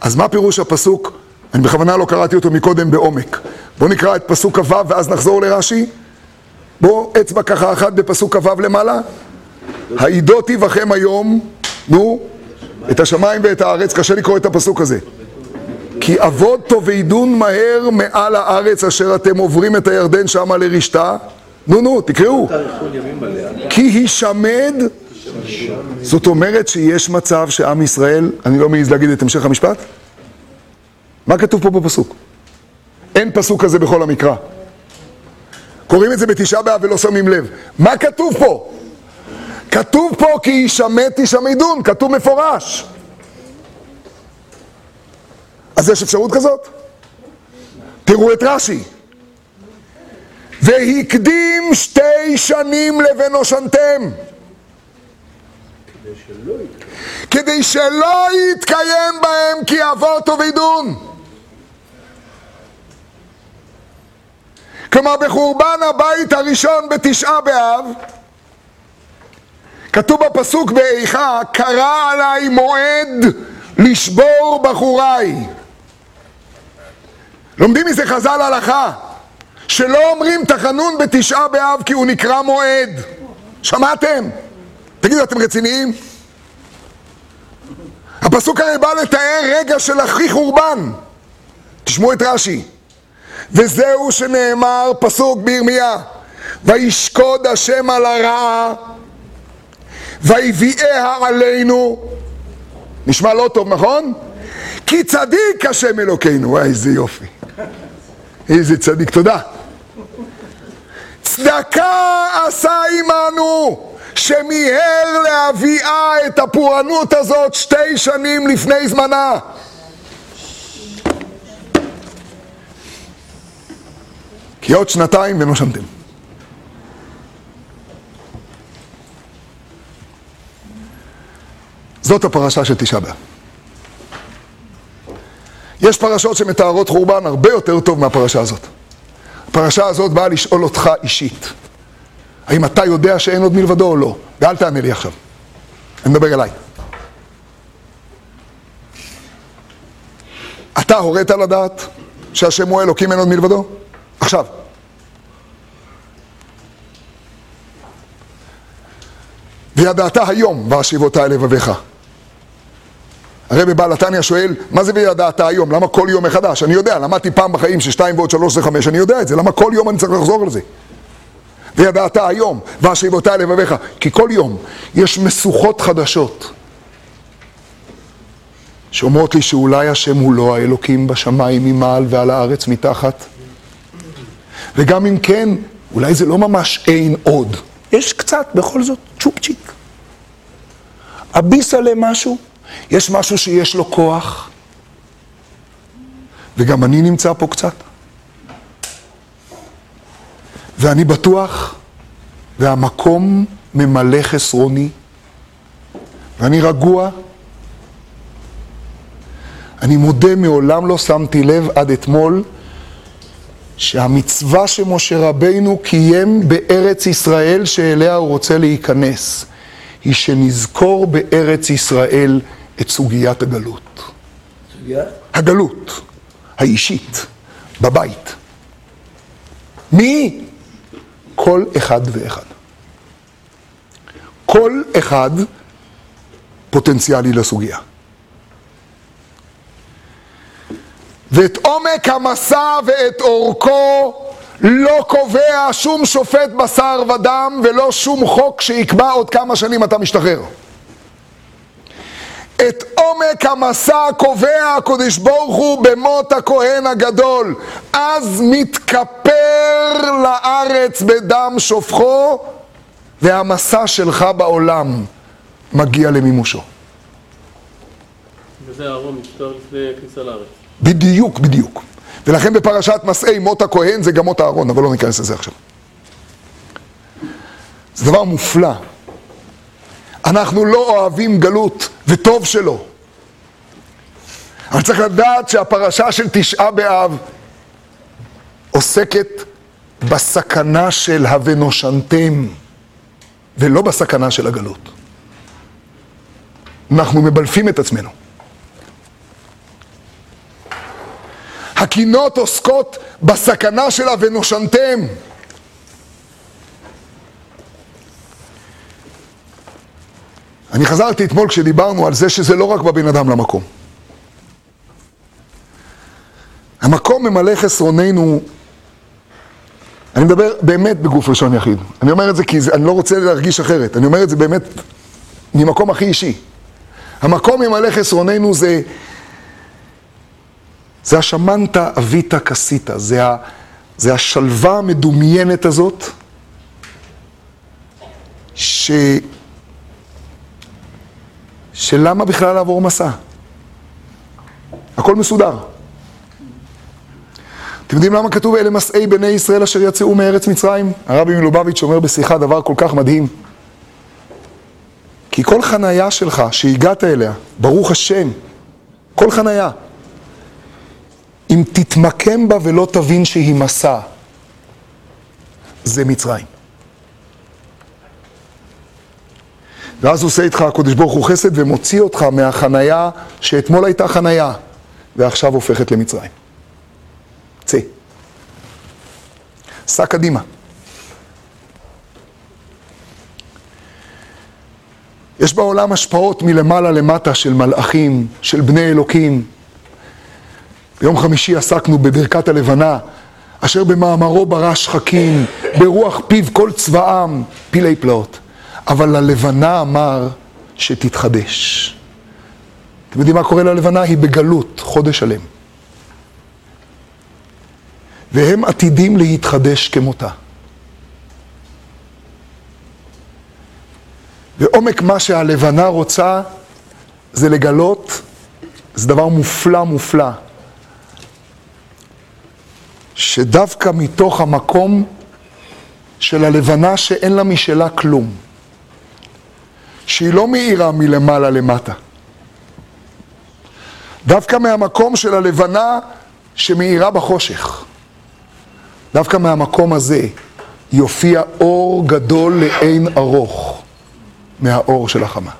S1: אז מה פירוש הפסוק? אני בכוונה לא קראתי אותו מקודם בעומק. בואו נקרא את פסוק כ"ו ואז נחזור לרש"י. בואו, אצבע ככה אחת בפסוק כ"ו למעלה. העידותי בכם היום, נו, את השמיים ואת הארץ, קשה לקרוא את הפסוק הזה. כי אבות תאבדון מהר מעל הארץ אשר אתם עוברים את הירדן שמה לרשתה. נו נו, תקראו. כי הישמד, זאת אומרת שיש מצב שעם ישראל, אני לא מעז להגיד את המשך המשפט? מה כתוב פה בפסוק? אין פסוק כזה בכל המקרא. קוראים את זה בתשעה באב ולא שמים לב. מה כתוב פה? כתוב פה כי הישמד תשמדון, כתוב מפורש. אז יש אפשרות כזאת? תראו את רש"י. והקדים שתי שנים לבנושנתם. כדי שלא יתקיים בהם כי אבות ובידון. כלומר, בחורבן הבית הראשון בתשעה באב, כתוב בפסוק באיכה, קרא עליי מועד לשבור בחוריי. לומדים מזה חז"ל הלכה, שלא אומרים תחנון בתשעה באב כי הוא נקרא מועד. שמעתם? תגידו, אתם רציניים? הפסוק הרי בא לתאר רגע של הכי חורבן. תשמעו את רש"י. וזהו שנאמר, פסוק בירמיה, וישקוד השם על הרעה, ויביאיה עלינו. נשמע לא טוב, נכון? כי צדיק השם אלוקינו. וואי, איזה יופי. איזה צדיק, תודה. צדקה עשה עמנו, שמיהר להביאה את הפורענות הזאת שתי שנים לפני זמנה. כי עוד שנתיים ונושמתם. זאת הפרשה של תשעה באב. יש פרשות שמתארות חורבן הרבה יותר טוב מהפרשה הזאת. הפרשה הזאת באה לשאול אותך אישית. האם אתה יודע שאין עוד מלבדו או לא? ואל תענה לי עכשיו. אני מדבר אליי. אתה הורית לדעת שהשם הוא אלוקים אין עוד מלבדו? עכשיו. וידעת היום והשיבותה אל לבביך. הרבי בעל התניא שואל, מה זה וידעת היום? למה כל יום מחדש? אני יודע, למדתי פעם בחיים ששתיים ועוד שלוש זה חמש, אני יודע את זה, למה כל יום אני צריך לחזור על זה? וידעת היום, והשיבותי לבביך, כי כל יום יש משוכות חדשות שאומרות לי שאולי השם הוא לא האלוקים בשמיים ממעל ועל הארץ מתחת. וגם אם כן, אולי זה לא ממש אין עוד. יש קצת, בכל זאת, צ'ופצ'יק. אביס עליהם משהו, יש משהו שיש לו כוח, וגם אני נמצא פה קצת. ואני בטוח, והמקום ממלא חסרוני, ואני רגוע. אני מודה, מעולם לא שמתי לב עד אתמול שהמצווה שמשה רבינו קיים בארץ ישראל שאליה הוא רוצה להיכנס, היא שנזכור בארץ ישראל את סוגיית הגלות.
S3: סוגיה?
S1: הגלות האישית, בבית. מי? כל אחד ואחד. כל אחד פוטנציאלי לסוגיה. ואת עומק המסע ואת אורכו לא קובע שום שופט בשר ודם ולא שום חוק שיקבע עוד כמה שנים אתה משתחרר. את עומק המסע קובע הקדוש ברוך הוא במות הכהן הגדול. אז מתכפר לארץ בדם שופכו, והמסע שלך בעולם מגיע למימושו.
S4: וזה אהרון נפטר לפני הכניסה לארץ.
S1: בדיוק, בדיוק. ולכן בפרשת מסעי מות הכהן זה גם מות אהרון, אבל לא ניכנס לזה עכשיו. זה דבר מופלא. אנחנו לא אוהבים גלות, וטוב שלא. אבל צריך לדעת שהפרשה של תשעה באב עוסקת בסכנה של ה"ונושנתם", ולא בסכנה של הגלות. אנחנו מבלפים את עצמנו. הקינות עוסקות בסכנה שלה ונושנתם. אני חזרתי אתמול כשדיברנו על זה שזה לא רק בבן אדם למקום. המקום ממלא חסרוננו, אני מדבר באמת בגוף ראשון יחיד. אני אומר את זה כי זה, אני לא רוצה להרגיש אחרת, אני אומר את זה באמת ממקום הכי אישי. המקום ממלא חסרוננו זה זה השמנתא אביתא כסיתא, זה, ה, זה השלווה המדומיינת הזאת, ש... שלמה בכלל לעבור מסע? הכל מסודר. אתם יודעים למה כתוב אלה מסעי בני ישראל אשר יצאו מארץ מצרים? הרבי מלובביץ' אומר בשיחה דבר כל כך מדהים. כי כל חנייה שלך שהגעת אליה, ברוך השם, כל חנייה, אם תתמקם בה ולא תבין שהיא מסע, זה מצרים. ואז עושה איתך הקדוש ברוך הוא חסד ומוציא אותך מהחנייה שאתמול הייתה חנייה ועכשיו הופכת למצרים. צא. סע קדימה. יש בעולם השפעות מלמעלה למטה של מלאכים, של בני אלוקים. ביום חמישי עסקנו בברכת הלבנה, אשר במאמרו ברא שחקים, ברוח פיו כל צבאם, פילי פלאות. אבל ללבנה אמר שתתחדש. אתם יודעים מה קורה ללבנה? היא בגלות, חודש שלם. והם עתידים להתחדש כמותה. ועומק מה שהלבנה רוצה זה לגלות, זה דבר מופלא מופלא, שדווקא מתוך המקום של הלבנה שאין לה משלה כלום, שהיא לא מאירה מלמעלה למטה, דווקא מהמקום של הלבנה שמאירה בחושך, דווקא מהמקום הזה יופיע אור גדול לאין ארוך מהאור של החמה.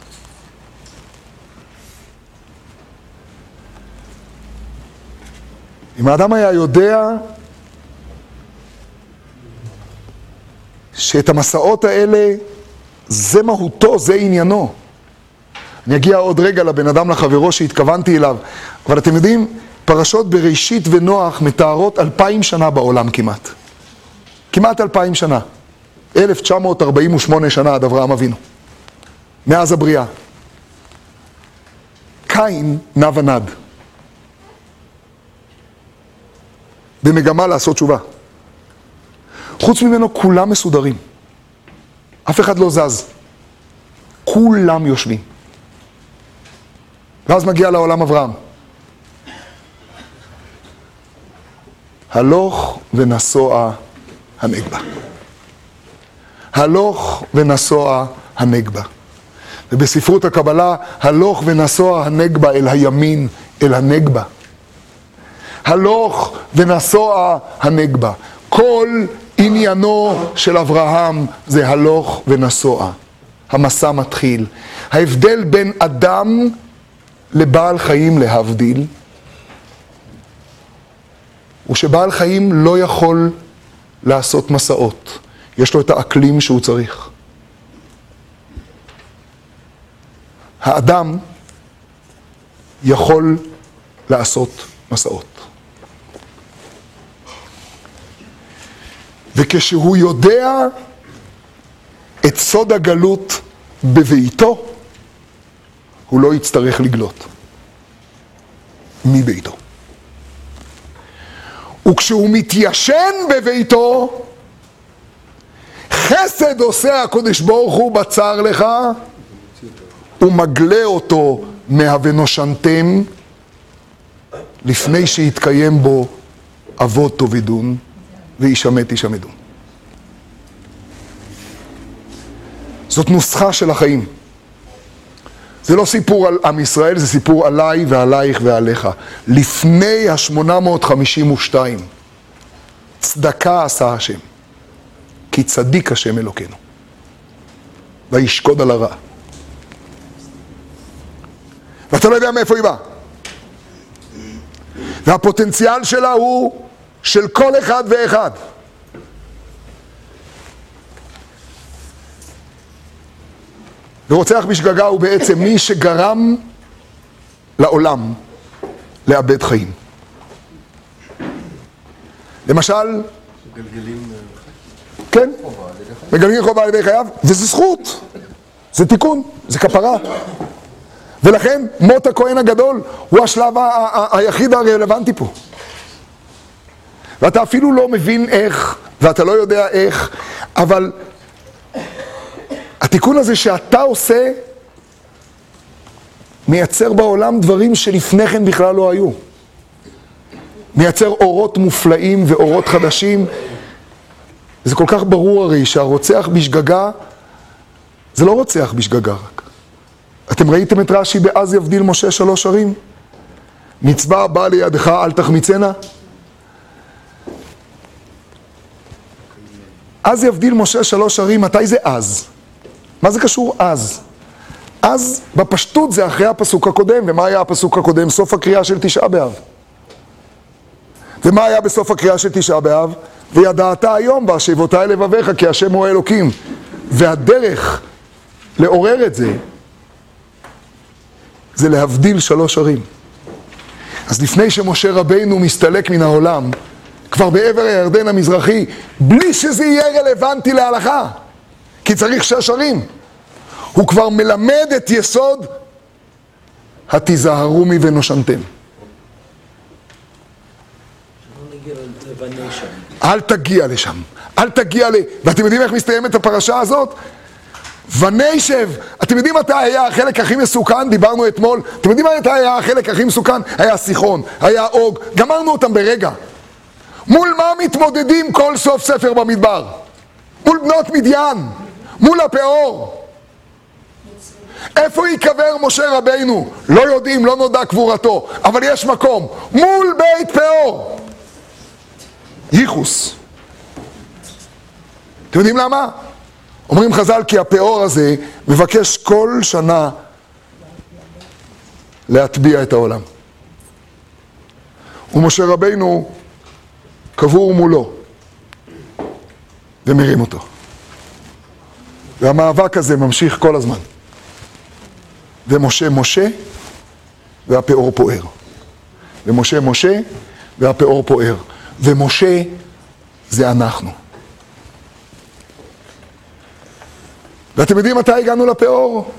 S1: אם האדם היה יודע שאת המסעות האלה, זה מהותו, זה עניינו. אני אגיע עוד רגע לבן אדם לחברו שהתכוונתי אליו, אבל אתם יודעים, פרשות בראשית ונוח מתארות אלפיים שנה בעולם כמעט. כמעט אלפיים שנה. 1948 שנה עד אברהם אבינו. מאז הבריאה. קין נע ונד. במגמה לעשות תשובה. חוץ ממנו כולם מסודרים. אף אחד לא זז. כולם יושבים. ואז מגיע לעולם אברהם. הלוך ונסוע הנגבה. הלוך ונסוע הנגבה. ובספרות הקבלה, הלוך ונסוע הנגבה אל הימין, אל הנגבה. הלוך ונסוע הנגבה. כל עניינו של אברהם זה הלוך ונסוע. המסע מתחיל. ההבדל בין אדם לבעל חיים להבדיל, הוא שבעל חיים לא יכול לעשות מסעות. יש לו את האקלים שהוא צריך. האדם יכול לעשות מסעות. וכשהוא יודע את סוד הגלות בביתו, הוא לא יצטרך לגלות מביתו. וכשהוא מתיישן בביתו, חסד עושה הקודש ברוך הוא בצר לך, ומגלה אותו מה"ונושנתם", לפני שיתקיים בו אבות תאבדון וישמט ישמדון. זאת נוסחה של החיים. זה לא סיפור על עם ישראל, זה סיפור עליי ועלייך ועליך. לפני ה-852, צדקה עשה השם, כי צדיק השם אלוקינו, וישקוד על הרע. ואתה לא יודע מאיפה היא באה. והפוטנציאל שלה הוא של כל אחד ואחד. ורוצח בשגגה הוא בעצם מי שגרם לעולם לאבד חיים. למשל,
S2: מגלגלים
S1: כן, מגלגלים חובה על ידי חייו, וזה זכות, זה תיקון, זה כפרה. ולכן מות הכהן הגדול הוא השלב היחיד הרלוונטי פה. ואתה אפילו לא מבין איך, ואתה לא יודע איך, אבל התיקון הזה שאתה עושה, מייצר בעולם דברים שלפני כן בכלל לא היו. מייצר אורות מופלאים ואורות חדשים. זה כל כך ברור הרי שהרוצח בשגגה, זה לא רוצח בשגגה רק. אתם ראיתם את רש"י ב"אז יבדיל משה שלוש ערים"? מצווה באה לידך אל תחמיצנה? אז יבדיל משה שלוש ערים, מתי זה אז? מה זה קשור אז? אז בפשטות זה אחרי הפסוק הקודם, ומה היה הפסוק הקודם? סוף הקריאה של תשעה באב. ומה היה בסוף הקריאה של תשעה באב? וידעת היום והשיבותי לבביך כי השם הוא האלוקים. והדרך לעורר את זה, זה להבדיל שלוש ערים. אז לפני שמשה רבינו מסתלק מן העולם, כבר בעבר הירדן המזרחי, בלי שזה יהיה רלוונטי להלכה, כי צריך שש ערים, הוא כבר מלמד את יסוד התיזהרו מ"ונושנתם". אל תגיע לשם, אל תגיע ל... ואתם יודעים איך מסתיימת הפרשה הזאת? ונשב, אתם יודעים מתי היה החלק הכי מסוכן? דיברנו אתמול. אתם יודעים מתי היה החלק הכי מסוכן? היה סיחון, היה אוג, גמרנו אותם ברגע. מול מה מתמודדים כל סוף ספר במדבר? מול בנות מדיין, מול הפאור. איפה ייקבר משה רבינו? לא יודעים, לא נודע קבורתו, אבל יש מקום. מול בית פאור. ייחוס. אתם יודעים למה? אומרים חז"ל כי הפאור הזה מבקש כל שנה להטביע את העולם. ומשה רבינו קבור מולו ומרים אותו. והמאבק הזה ממשיך כל הזמן. ומשה משה, והפאור פוער. ומשה משה, והפאור פוער. ומשה זה אנחנו. ואתם יודעים מתי הגענו לפאור?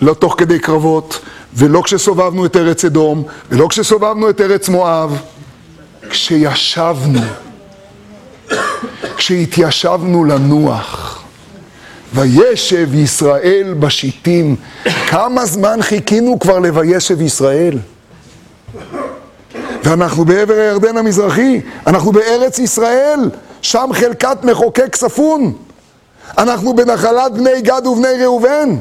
S1: לא תוך כדי קרבות, ולא כשסובבנו את ארץ אדום, ולא כשסובבנו את ארץ מואב, כשישבנו, כשהתיישבנו לנוח. וישב ישראל בשיטים. כמה זמן חיכינו כבר לוישב ישראל? ואנחנו בעבר הירדן המזרחי, אנחנו בארץ ישראל, שם חלקת מחוקק ספון. אנחנו בנחלת בני גד ובני ראובן.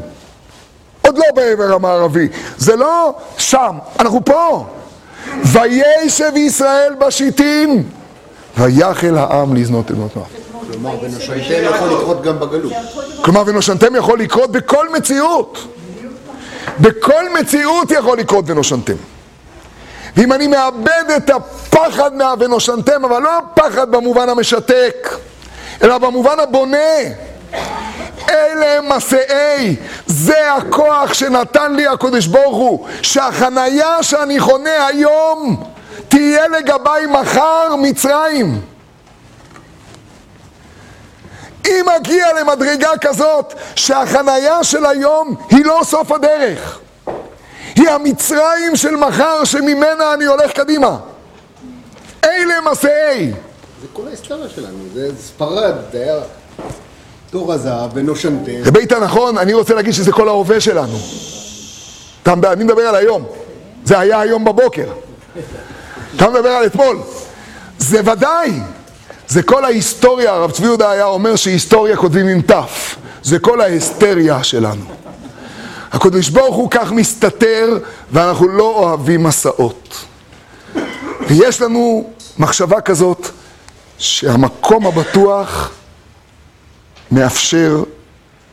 S1: עוד לא בעבר המערבי, זה לא שם, אנחנו פה. וישב ישראל בשיטים, ויחל העם לזנות את מותיו.
S2: כלומר, ונושנתם יכול לקרות גם בגלות.
S1: כלומר, ונושנתם יכול לקרות בכל מציאות. בכל מציאות יכול לקרות ונושנתם. ואם אני מאבד את הפחד מה"ונושנתם", אבל לא הפחד במובן המשתק, אלא במובן הבונה, אלה מסעי, זה הכוח שנתן לי הקדוש ברוך הוא, שהחנייה שאני חונה היום תהיה לגביי מחר מצרים. אם אגיע למדרגה כזאת שהחנייה של היום היא לא סוף הדרך, היא המצרים של מחר שממנה אני הולך קדימה. אלה מסעי.
S2: זה כל ההיסטוריה שלנו, זה ספרד, זה היה תור הזהב ונושנתם.
S1: זה בית הנכון, אני רוצה להגיד שזה כל ההווה שלנו. אני מדבר על היום. זה היה היום בבוקר. אתה מדבר על אתמול. זה ודאי. זה כל ההיסטוריה, הרב צבי יהודה היה אומר שהיסטוריה כותבים עם ת', זה כל ההיסטריה שלנו. הקדוש ברוך הוא כך מסתתר, ואנחנו לא אוהבים מסעות. ויש לנו מחשבה כזאת, שהמקום הבטוח מאפשר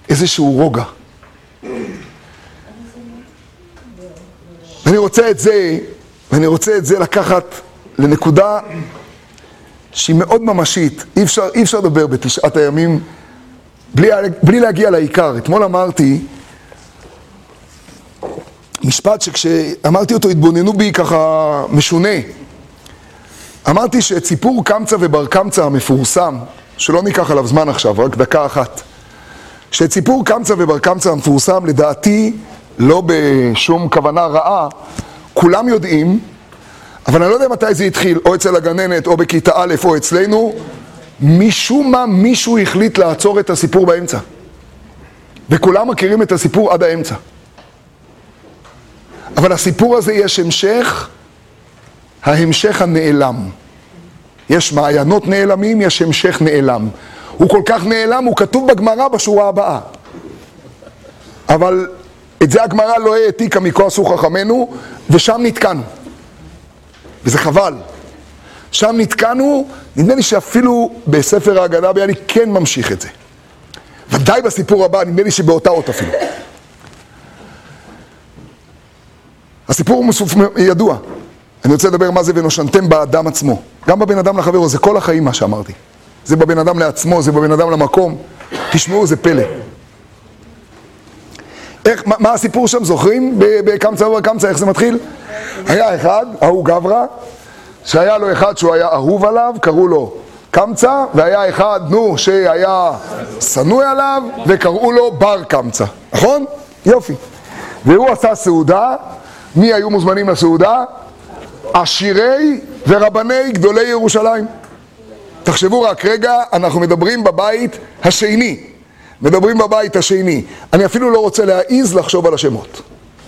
S1: איזשהו רוגע. ואני רוצה את זה, ואני רוצה את זה לקחת לנקודה שהיא מאוד ממשית, אי אפשר, אי אפשר לדבר בתשעת הימים בלי, בלי להגיע לעיקר. אתמול אמרתי משפט שכשאמרתי אותו התבוננו בי ככה משונה. אמרתי שאת סיפור קמצא ובר קמצא המפורסם, שלא ניקח עליו זמן עכשיו, רק דקה אחת, שאת סיפור קמצא ובר קמצא המפורסם, לדעתי, לא בשום כוונה רעה, כולם יודעים אבל אני לא יודע מתי זה התחיל, או אצל הגננת, או בכיתה א', או אצלנו. משום מה מישהו החליט לעצור את הסיפור באמצע. וכולם מכירים את הסיפור עד האמצע. אבל הסיפור הזה יש המשך, ההמשך הנעלם. יש מעיינות נעלמים, יש המשך נעלם. הוא כל כך נעלם, הוא כתוב בגמרא בשורה הבאה. אבל את זה הגמרא לא העתיקה מכועסו חכמינו, ושם נתקענו. וזה חבל. שם נתקענו, נדמה לי שאפילו בספר ההגנה ביאליק כן ממשיך את זה. ודאי בסיפור הבא, נדמה לי שבאותה אות אפילו. הסיפור הוא. ידוע. אני רוצה לדבר מה זה ונושנתם באדם עצמו. גם בבן אדם לחברו, זה כל החיים מה שאמרתי. זה בבן אדם לעצמו, זה בבן אדם למקום. תשמעו, זה פלא. איך, מה, מה הסיפור שם, זוכרים? בקמצא ובקמצא, איך זה מתחיל? היה אחד, ההוא גברא, שהיה לו אחד שהוא היה אהוב עליו, קראו לו קמצא, והיה אחד, נו, שהיה שנוא עליו, וקראו לו בר קמצא, נכון? יופי. והוא עשה סעודה, מי היו מוזמנים לסעודה? עשירי ורבני גדולי ירושלים. תחשבו רק, רגע, אנחנו מדברים בבית השני. מדברים בבית השני. אני אפילו לא רוצה להעיז לחשוב על השמות.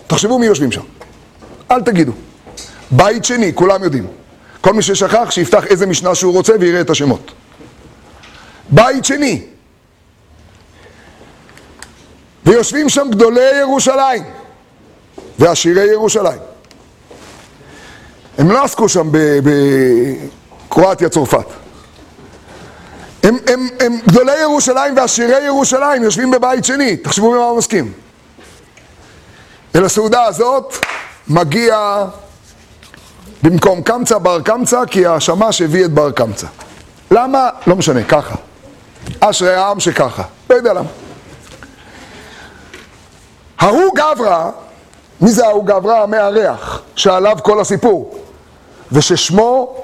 S1: תחשבו מי יושבים שם. אל תגידו. בית שני, כולם יודעים. כל מי ששכח, שיפתח איזה משנה שהוא רוצה ויראה את השמות. בית שני. ויושבים שם גדולי ירושלים ועשירי ירושלים. הם לא עסקו שם בקרואטיה, צרפת. הם, הם, הם גדולי ירושלים ועשירי ירושלים יושבים בבית שני, תחשבו במה הוא מסכים. ולסעודה הזאת מגיע במקום קמצא בר קמצא, כי השמש הביא את בר קמצא. למה? לא משנה, ככה. אשרי העם שככה. לא יודע למה. ההוא גברא, מי זה ההוא גברא? המארח, שעליו כל הסיפור, וששמו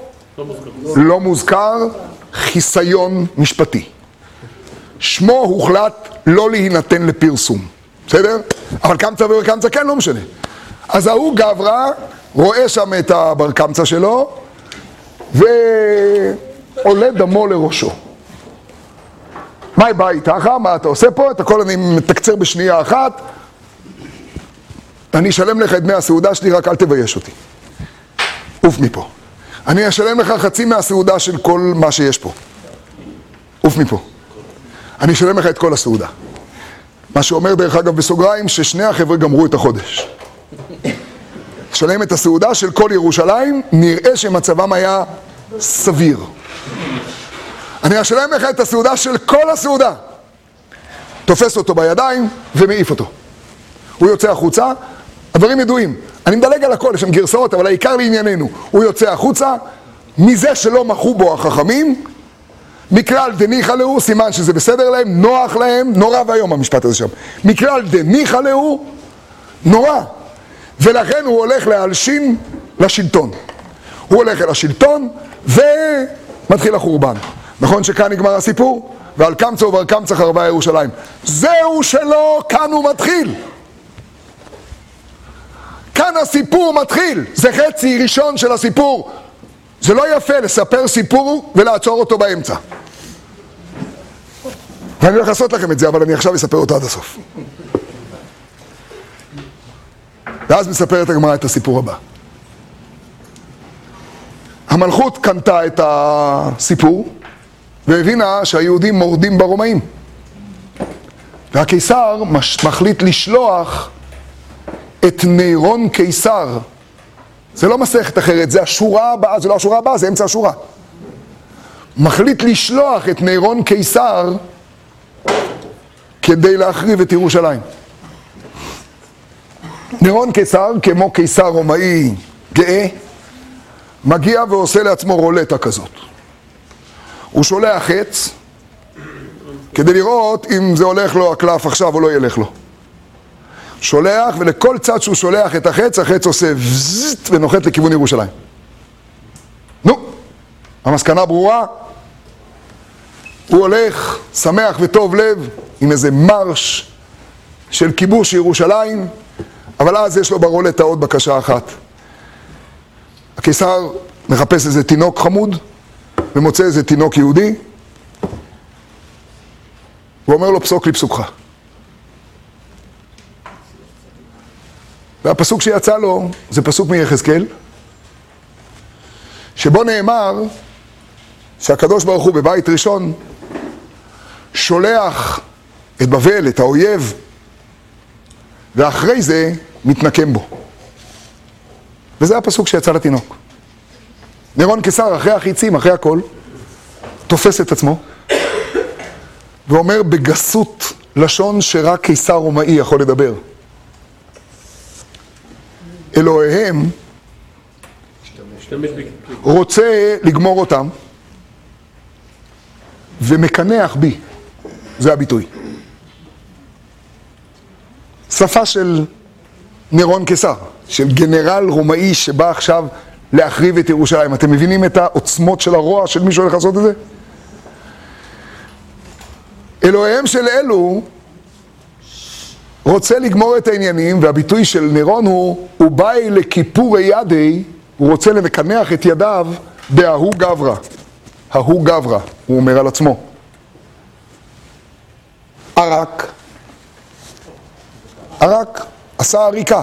S4: לא מוזכר.
S1: חיסיון משפטי. שמו הוחלט לא להינתן לפרסום, בסדר? אבל קמצא ובר קמצא כן, לא משנה. אז ההוא גברא רואה שם את הבר קמצא שלו, ועולה דמו לראשו. מה בא איתך? מה אתה עושה פה? את הכל אני מתקצר בשנייה אחת. אני אשלם לך את דמי הסעודה שלי, רק אל תבייש אותי. עוף מפה. אני אשלם לך חצי מהסעודה של כל מה שיש פה. עוף מפה. אני אשלם לך את כל הסעודה. מה שאומר דרך אגב בסוגריים, ששני החבר'ה גמרו את החודש. תשלם את הסעודה של כל ירושלים, נראה שמצבם היה סביר. אני אשלם לך את הסעודה של כל הסעודה. תופס אותו בידיים ומעיף אותו. הוא יוצא החוצה, הדברים ידועים. אני מדלג על הכל, יש שם גרסאות, אבל העיקר לענייננו. הוא יוצא החוצה, מזה שלא מחו בו החכמים, מכלל דניחא להו, סימן שזה בסדר להם, נוח להם, נורא ואיום המשפט הזה שם. מכלל דניחא להו, נורא. ולכן הוא הולך להלשין לשלטון. הוא הולך אל השלטון ומתחיל החורבן. נכון שכאן נגמר הסיפור? ועל קמצא ובר קמצא חרבה ירושלים. זהו שלא, כאן הוא מתחיל. כאן הסיפור מתחיל, זה חצי ראשון של הסיפור. זה לא יפה לספר סיפור ולעצור אותו באמצע. ואני הולך לעשות לכם את זה, אבל אני עכשיו אספר אותו עד הסוף. ואז מספרת הגמרא את הסיפור הבא. המלכות קנתה את הסיפור והבינה שהיהודים מורדים ברומאים. והקיסר מחליט לשלוח את נירון קיסר. זה לא מסכת אחרת, זה השורה הבאה, זה לא השורה הבאה, זה אמצע השורה. מחליט לשלוח את נירון קיסר כדי להחריב את ירושלים. נירון קיסר, כמו קיסר רומאי גאה, מגיע ועושה לעצמו רולטה כזאת. הוא שולח חץ כדי לראות אם זה הולך לו הקלף עכשיו או לא ילך לו. שולח, ולכל צד שהוא שולח את החץ, החץ עושה vzzt ונוחת לכיוון ירושלים. נו, המסקנה ברורה, הוא הולך שמח וטוב לב עם איזה מרש של כיבוש ירושלים, אבל אז יש לו ברולטה עוד בקשה אחת. הקיסר מחפש איזה תינוק חמוד ומוצא איזה תינוק יהודי הוא אומר לו פסוק לי והפסוק שיצא לו זה פסוק מיחזקאל, שבו נאמר שהקדוש ברוך הוא בבית ראשון שולח את בבל, את האויב, ואחרי זה מתנקם בו. וזה הפסוק שיצא לתינוק. נירון קיסר, אחרי החיצים, אחרי הכל, תופס את עצמו, ואומר בגסות לשון שרק קיסר רומאי יכול לדבר. אלוהיהם. רוצה לגמור אותם ומקנח בי, זה הביטוי. שפה של נירון קיסר, של גנרל רומאי שבא עכשיו להחריב את ירושלים. אתם מבינים את העוצמות של הרוע של מי שהולך לעשות את זה? אלוהיהם של אלו רוצה לגמור את העניינים, והביטוי של נירון הוא, הוא באי לכיפורי ידי, הוא רוצה לקנח את ידיו בההוא גברא. ההוא גברא, הוא אומר על עצמו. ערק, ערק, עשה עריקה.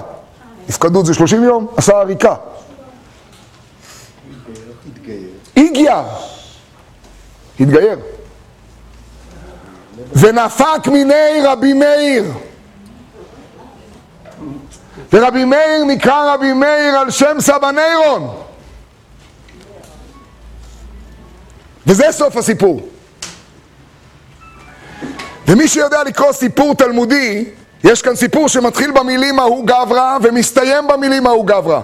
S1: נפקדות זה 30 יום, עשה עריקה. הגיע, התגייר. ונפק מיני רבי מאיר. ורבי מאיר נקרא רבי מאיר על שם סבא נירון. וזה סוף הסיפור. ומי שיודע לקרוא סיפור תלמודי, יש כאן סיפור שמתחיל במילים ההוא גברא ומסתיים במילים ההוא גברא.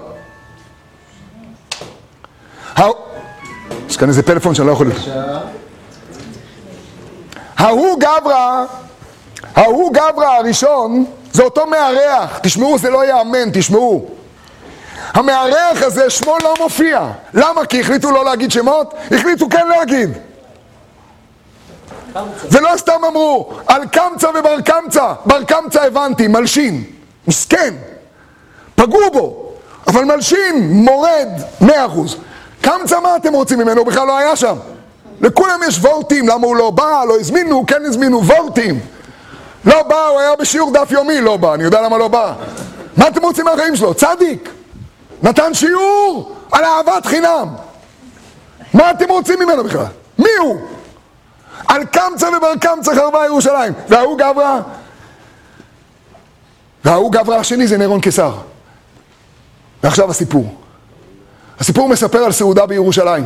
S1: יש כאן איזה פלאפון שאני לא יכול... ההוא גברא, ההוא גברא הראשון, זה אותו מארח, תשמעו, זה לא ייאמן, תשמעו. המארח הזה, שמו לא מופיע. למה? כי החליטו לא להגיד שמות? החליטו כן להגיד. ולא סתם אמרו, על קמצא ובר קמצא, בר קמצא הבנתי, מלשין, מסכן, פגעו בו, אבל מלשין, מורד, מאה אחוז. קמצא מה אתם רוצים ממנו? הוא בכלל לא היה שם. לכולם יש וורטים, למה הוא לא בא, לא הזמינו, כן הזמינו, וורטים. לא בא, הוא היה בשיעור דף יומי, לא בא, אני יודע למה לא בא. מה אתם רוצים מהחיים שלו? צדיק. נתן שיעור על אהבת חינם. מה אתם רוצים ממנו בכלל? מי הוא? על קמצא ובר קמצא חרבה ירושלים. וההוא גברא? וההוא גברא השני זה נירון קיסר. ועכשיו הסיפור. הסיפור מספר על סעודה בירושלים.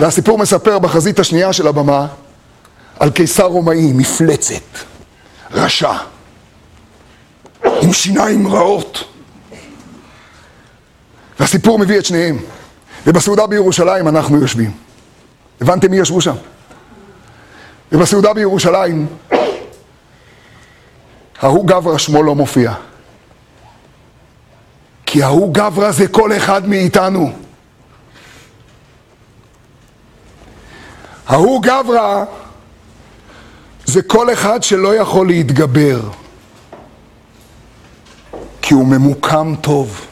S1: והסיפור מספר בחזית השנייה של הבמה על קיסר רומאי, מפלצת, רשע, עם שיניים רעות. והסיפור מביא את שניהם. ובסעודה בירושלים אנחנו יושבים. הבנתם מי ישבו שם? ובסעודה בירושלים, ההוא גברא שמו לא מופיע. כי ההוא גברא זה כל אחד מאיתנו. ההוא גברא זה כל אחד שלא יכול להתגבר, כי הוא ממוקם טוב.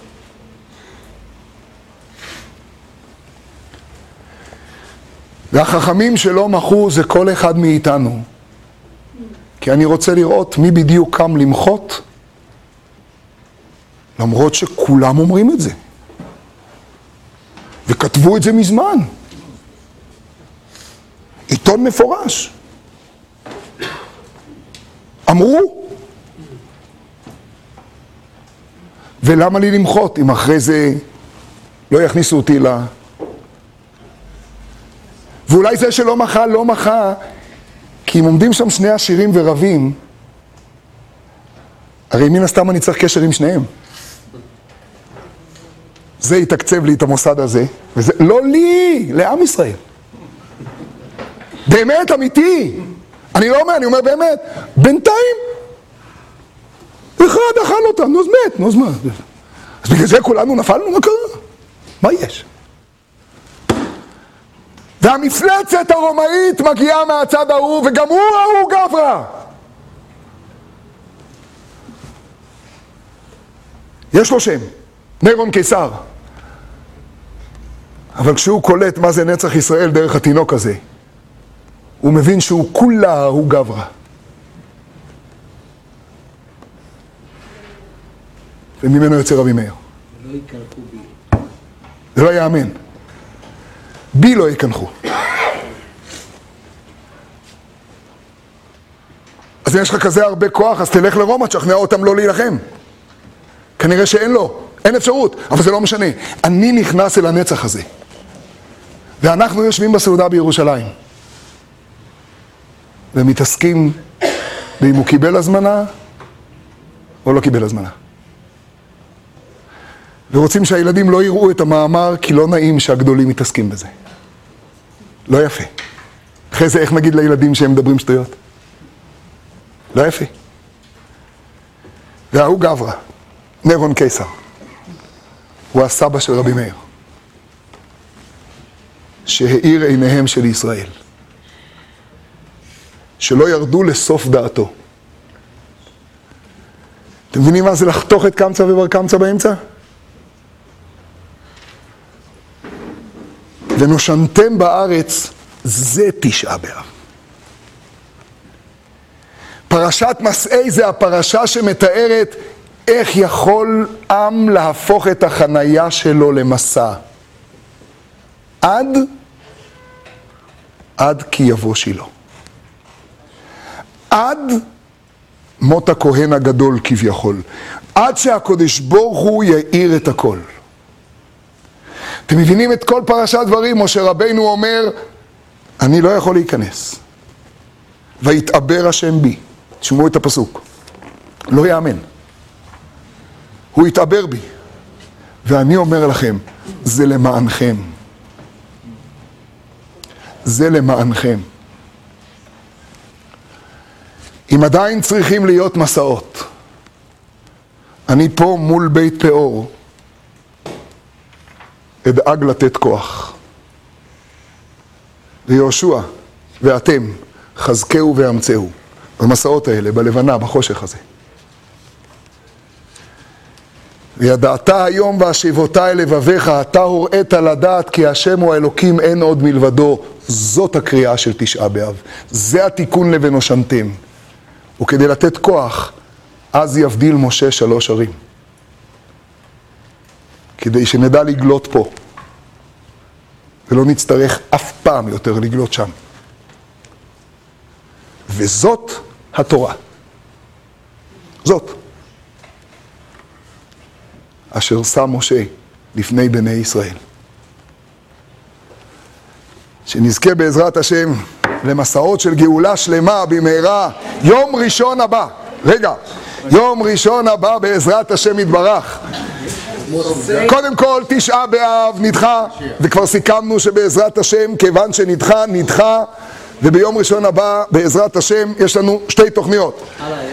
S1: והחכמים שלא מחו זה כל אחד מאיתנו. כי אני רוצה לראות מי בדיוק קם למחות, למרות שכולם אומרים את זה. וכתבו את זה מזמן. עיתון מפורש. אמרו. ולמה לי למחות אם אחרי זה לא יכניסו אותי ל... ואולי זה שלא מחה, לא מחה, כי אם עומדים שם שני עשירים ורבים, הרי מן הסתם אני צריך קשר עם שניהם. זה יתקצב לי את המוסד הזה, וזה לא לי, לעם ישראל. באמת, אמיתי. אני לא אומר, אני אומר באמת, בינתיים, אחד אכל אותם, נו אז מת, נו אז מה? אז בגלל זה כולנו נפלנו? מה קרה? מה יש? והמפלצת הרומאית מגיעה מהצד ההוא, וגם הוא ההוא גברא. יש לו שם, נירון קיסר. אבל כשהוא קולט מה זה נצח ישראל דרך התינוק הזה, הוא מבין שהוא כולה ההוא גברא. וממנו יוצא רבי מאיר. זה לא ייאמן. בי לא יקנחו. אז אם יש לך כזה הרבה כוח, אז תלך לרומא, תשכנע אותם לא להילחם. כנראה שאין לו, אין אפשרות, אבל זה לא משנה. אני נכנס אל הנצח הזה. ואנחנו יושבים בסעודה בירושלים. ומתעסקים באם הוא קיבל הזמנה או לא קיבל הזמנה. ורוצים שהילדים לא יראו את המאמר, כי לא נעים שהגדולים מתעסקים בזה. לא יפה. אחרי זה איך נגיד לילדים שהם מדברים שטויות? לא יפה. וההוא גברא, נירון קיסר, הוא הסבא של רבי מאיר, שהאיר עיניהם של ישראל, שלא ירדו לסוף דעתו. אתם מבינים מה זה לחתוך את קמצא ובר קמצא באמצע? ונושנתם בארץ, זה תשעה באב. פרשת מסעי זה הפרשה שמתארת איך יכול עם להפוך את החנייה שלו למסע. עד, עד כי יבוא שילה. עד מות הכהן הגדול כביכול. עד שהקודש ברוך הוא יאיר את הכל. אתם מבינים את כל פרשת דברים? משה רבינו אומר, אני לא יכול להיכנס. ויתעבר השם בי. תשמעו את הפסוק. לא יאמן. הוא יתעבר בי. ואני אומר לכם, זה למענכם. זה למענכם. אם עדיין צריכים להיות מסעות, אני פה מול בית פאור, אדאג לתת כוח. ויהושע ואתם, חזקהו ואמצהו, במסעות האלה, בלבנה, בחושך הזה. וידעת היום והשיבותי לבביך, אתה הוראת לדעת כי השם הוא האלוקים, אין עוד מלבדו. זאת הקריאה של תשעה באב. זה התיקון לבנושנתם. וכדי לתת כוח, אז יבדיל משה שלוש ערים. כדי שנדע לגלות פה, ולא נצטרך אף פעם יותר לגלות שם. וזאת התורה. זאת. אשר שם משה לפני בני ישראל. שנזכה בעזרת השם למסעות של גאולה שלמה במהרה, יום ראשון הבא. רגע, יום ראשון הבא בעזרת השם יתברך. קודם כל, תשעה באב נדחה, וכבר סיכמנו שבעזרת השם, כיוון שנדחה, נדחה, וביום ראשון הבא, בעזרת השם, יש לנו שתי תוכניות.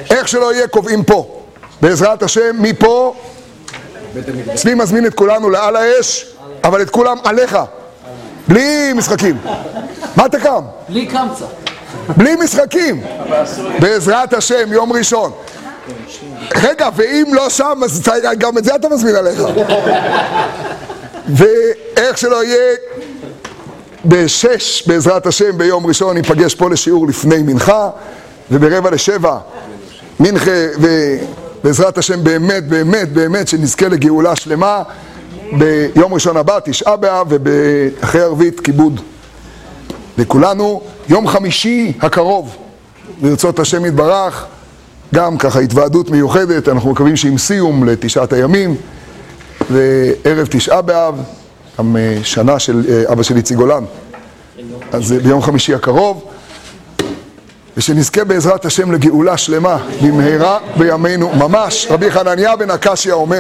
S1: איך שלא יהיה, קובעים פה. בעזרת השם, מפה, צבי מזמין את כולנו לעל האש, אבל את כולם עליך. בלי משחקים. מה אתה קם?
S3: בלי קמצא.
S1: בלי משחקים. בעזרת השם, יום ראשון. רגע, ואם לא שם, אז גם את זה אתה מזמין עליך. ואיך שלא יהיה, בשש, בעזרת השם, ביום ראשון ניפגש פה לשיעור לפני מנחה, וברבע לשבע, מנחה, ובעזרת השם באמת, באמת, באמת, שנזכה לגאולה שלמה, ביום ראשון הבא, תשעה באב, ואחרי ערבית, כיבוד לכולנו. יום חמישי הקרוב, ברצות השם יתברך, גם ככה התוועדות מיוחדת, אנחנו מקווים שעם סיום לתשעת הימים, וערב תשעה באב, גם אה, שנה של אה, אבא של איציק גולן, אז אה, ביום חמישי הקרוב, ושנזכה בעזרת השם לגאולה שלמה במהרה בימינו ממש. רבי חנניה בן הקשיא אומר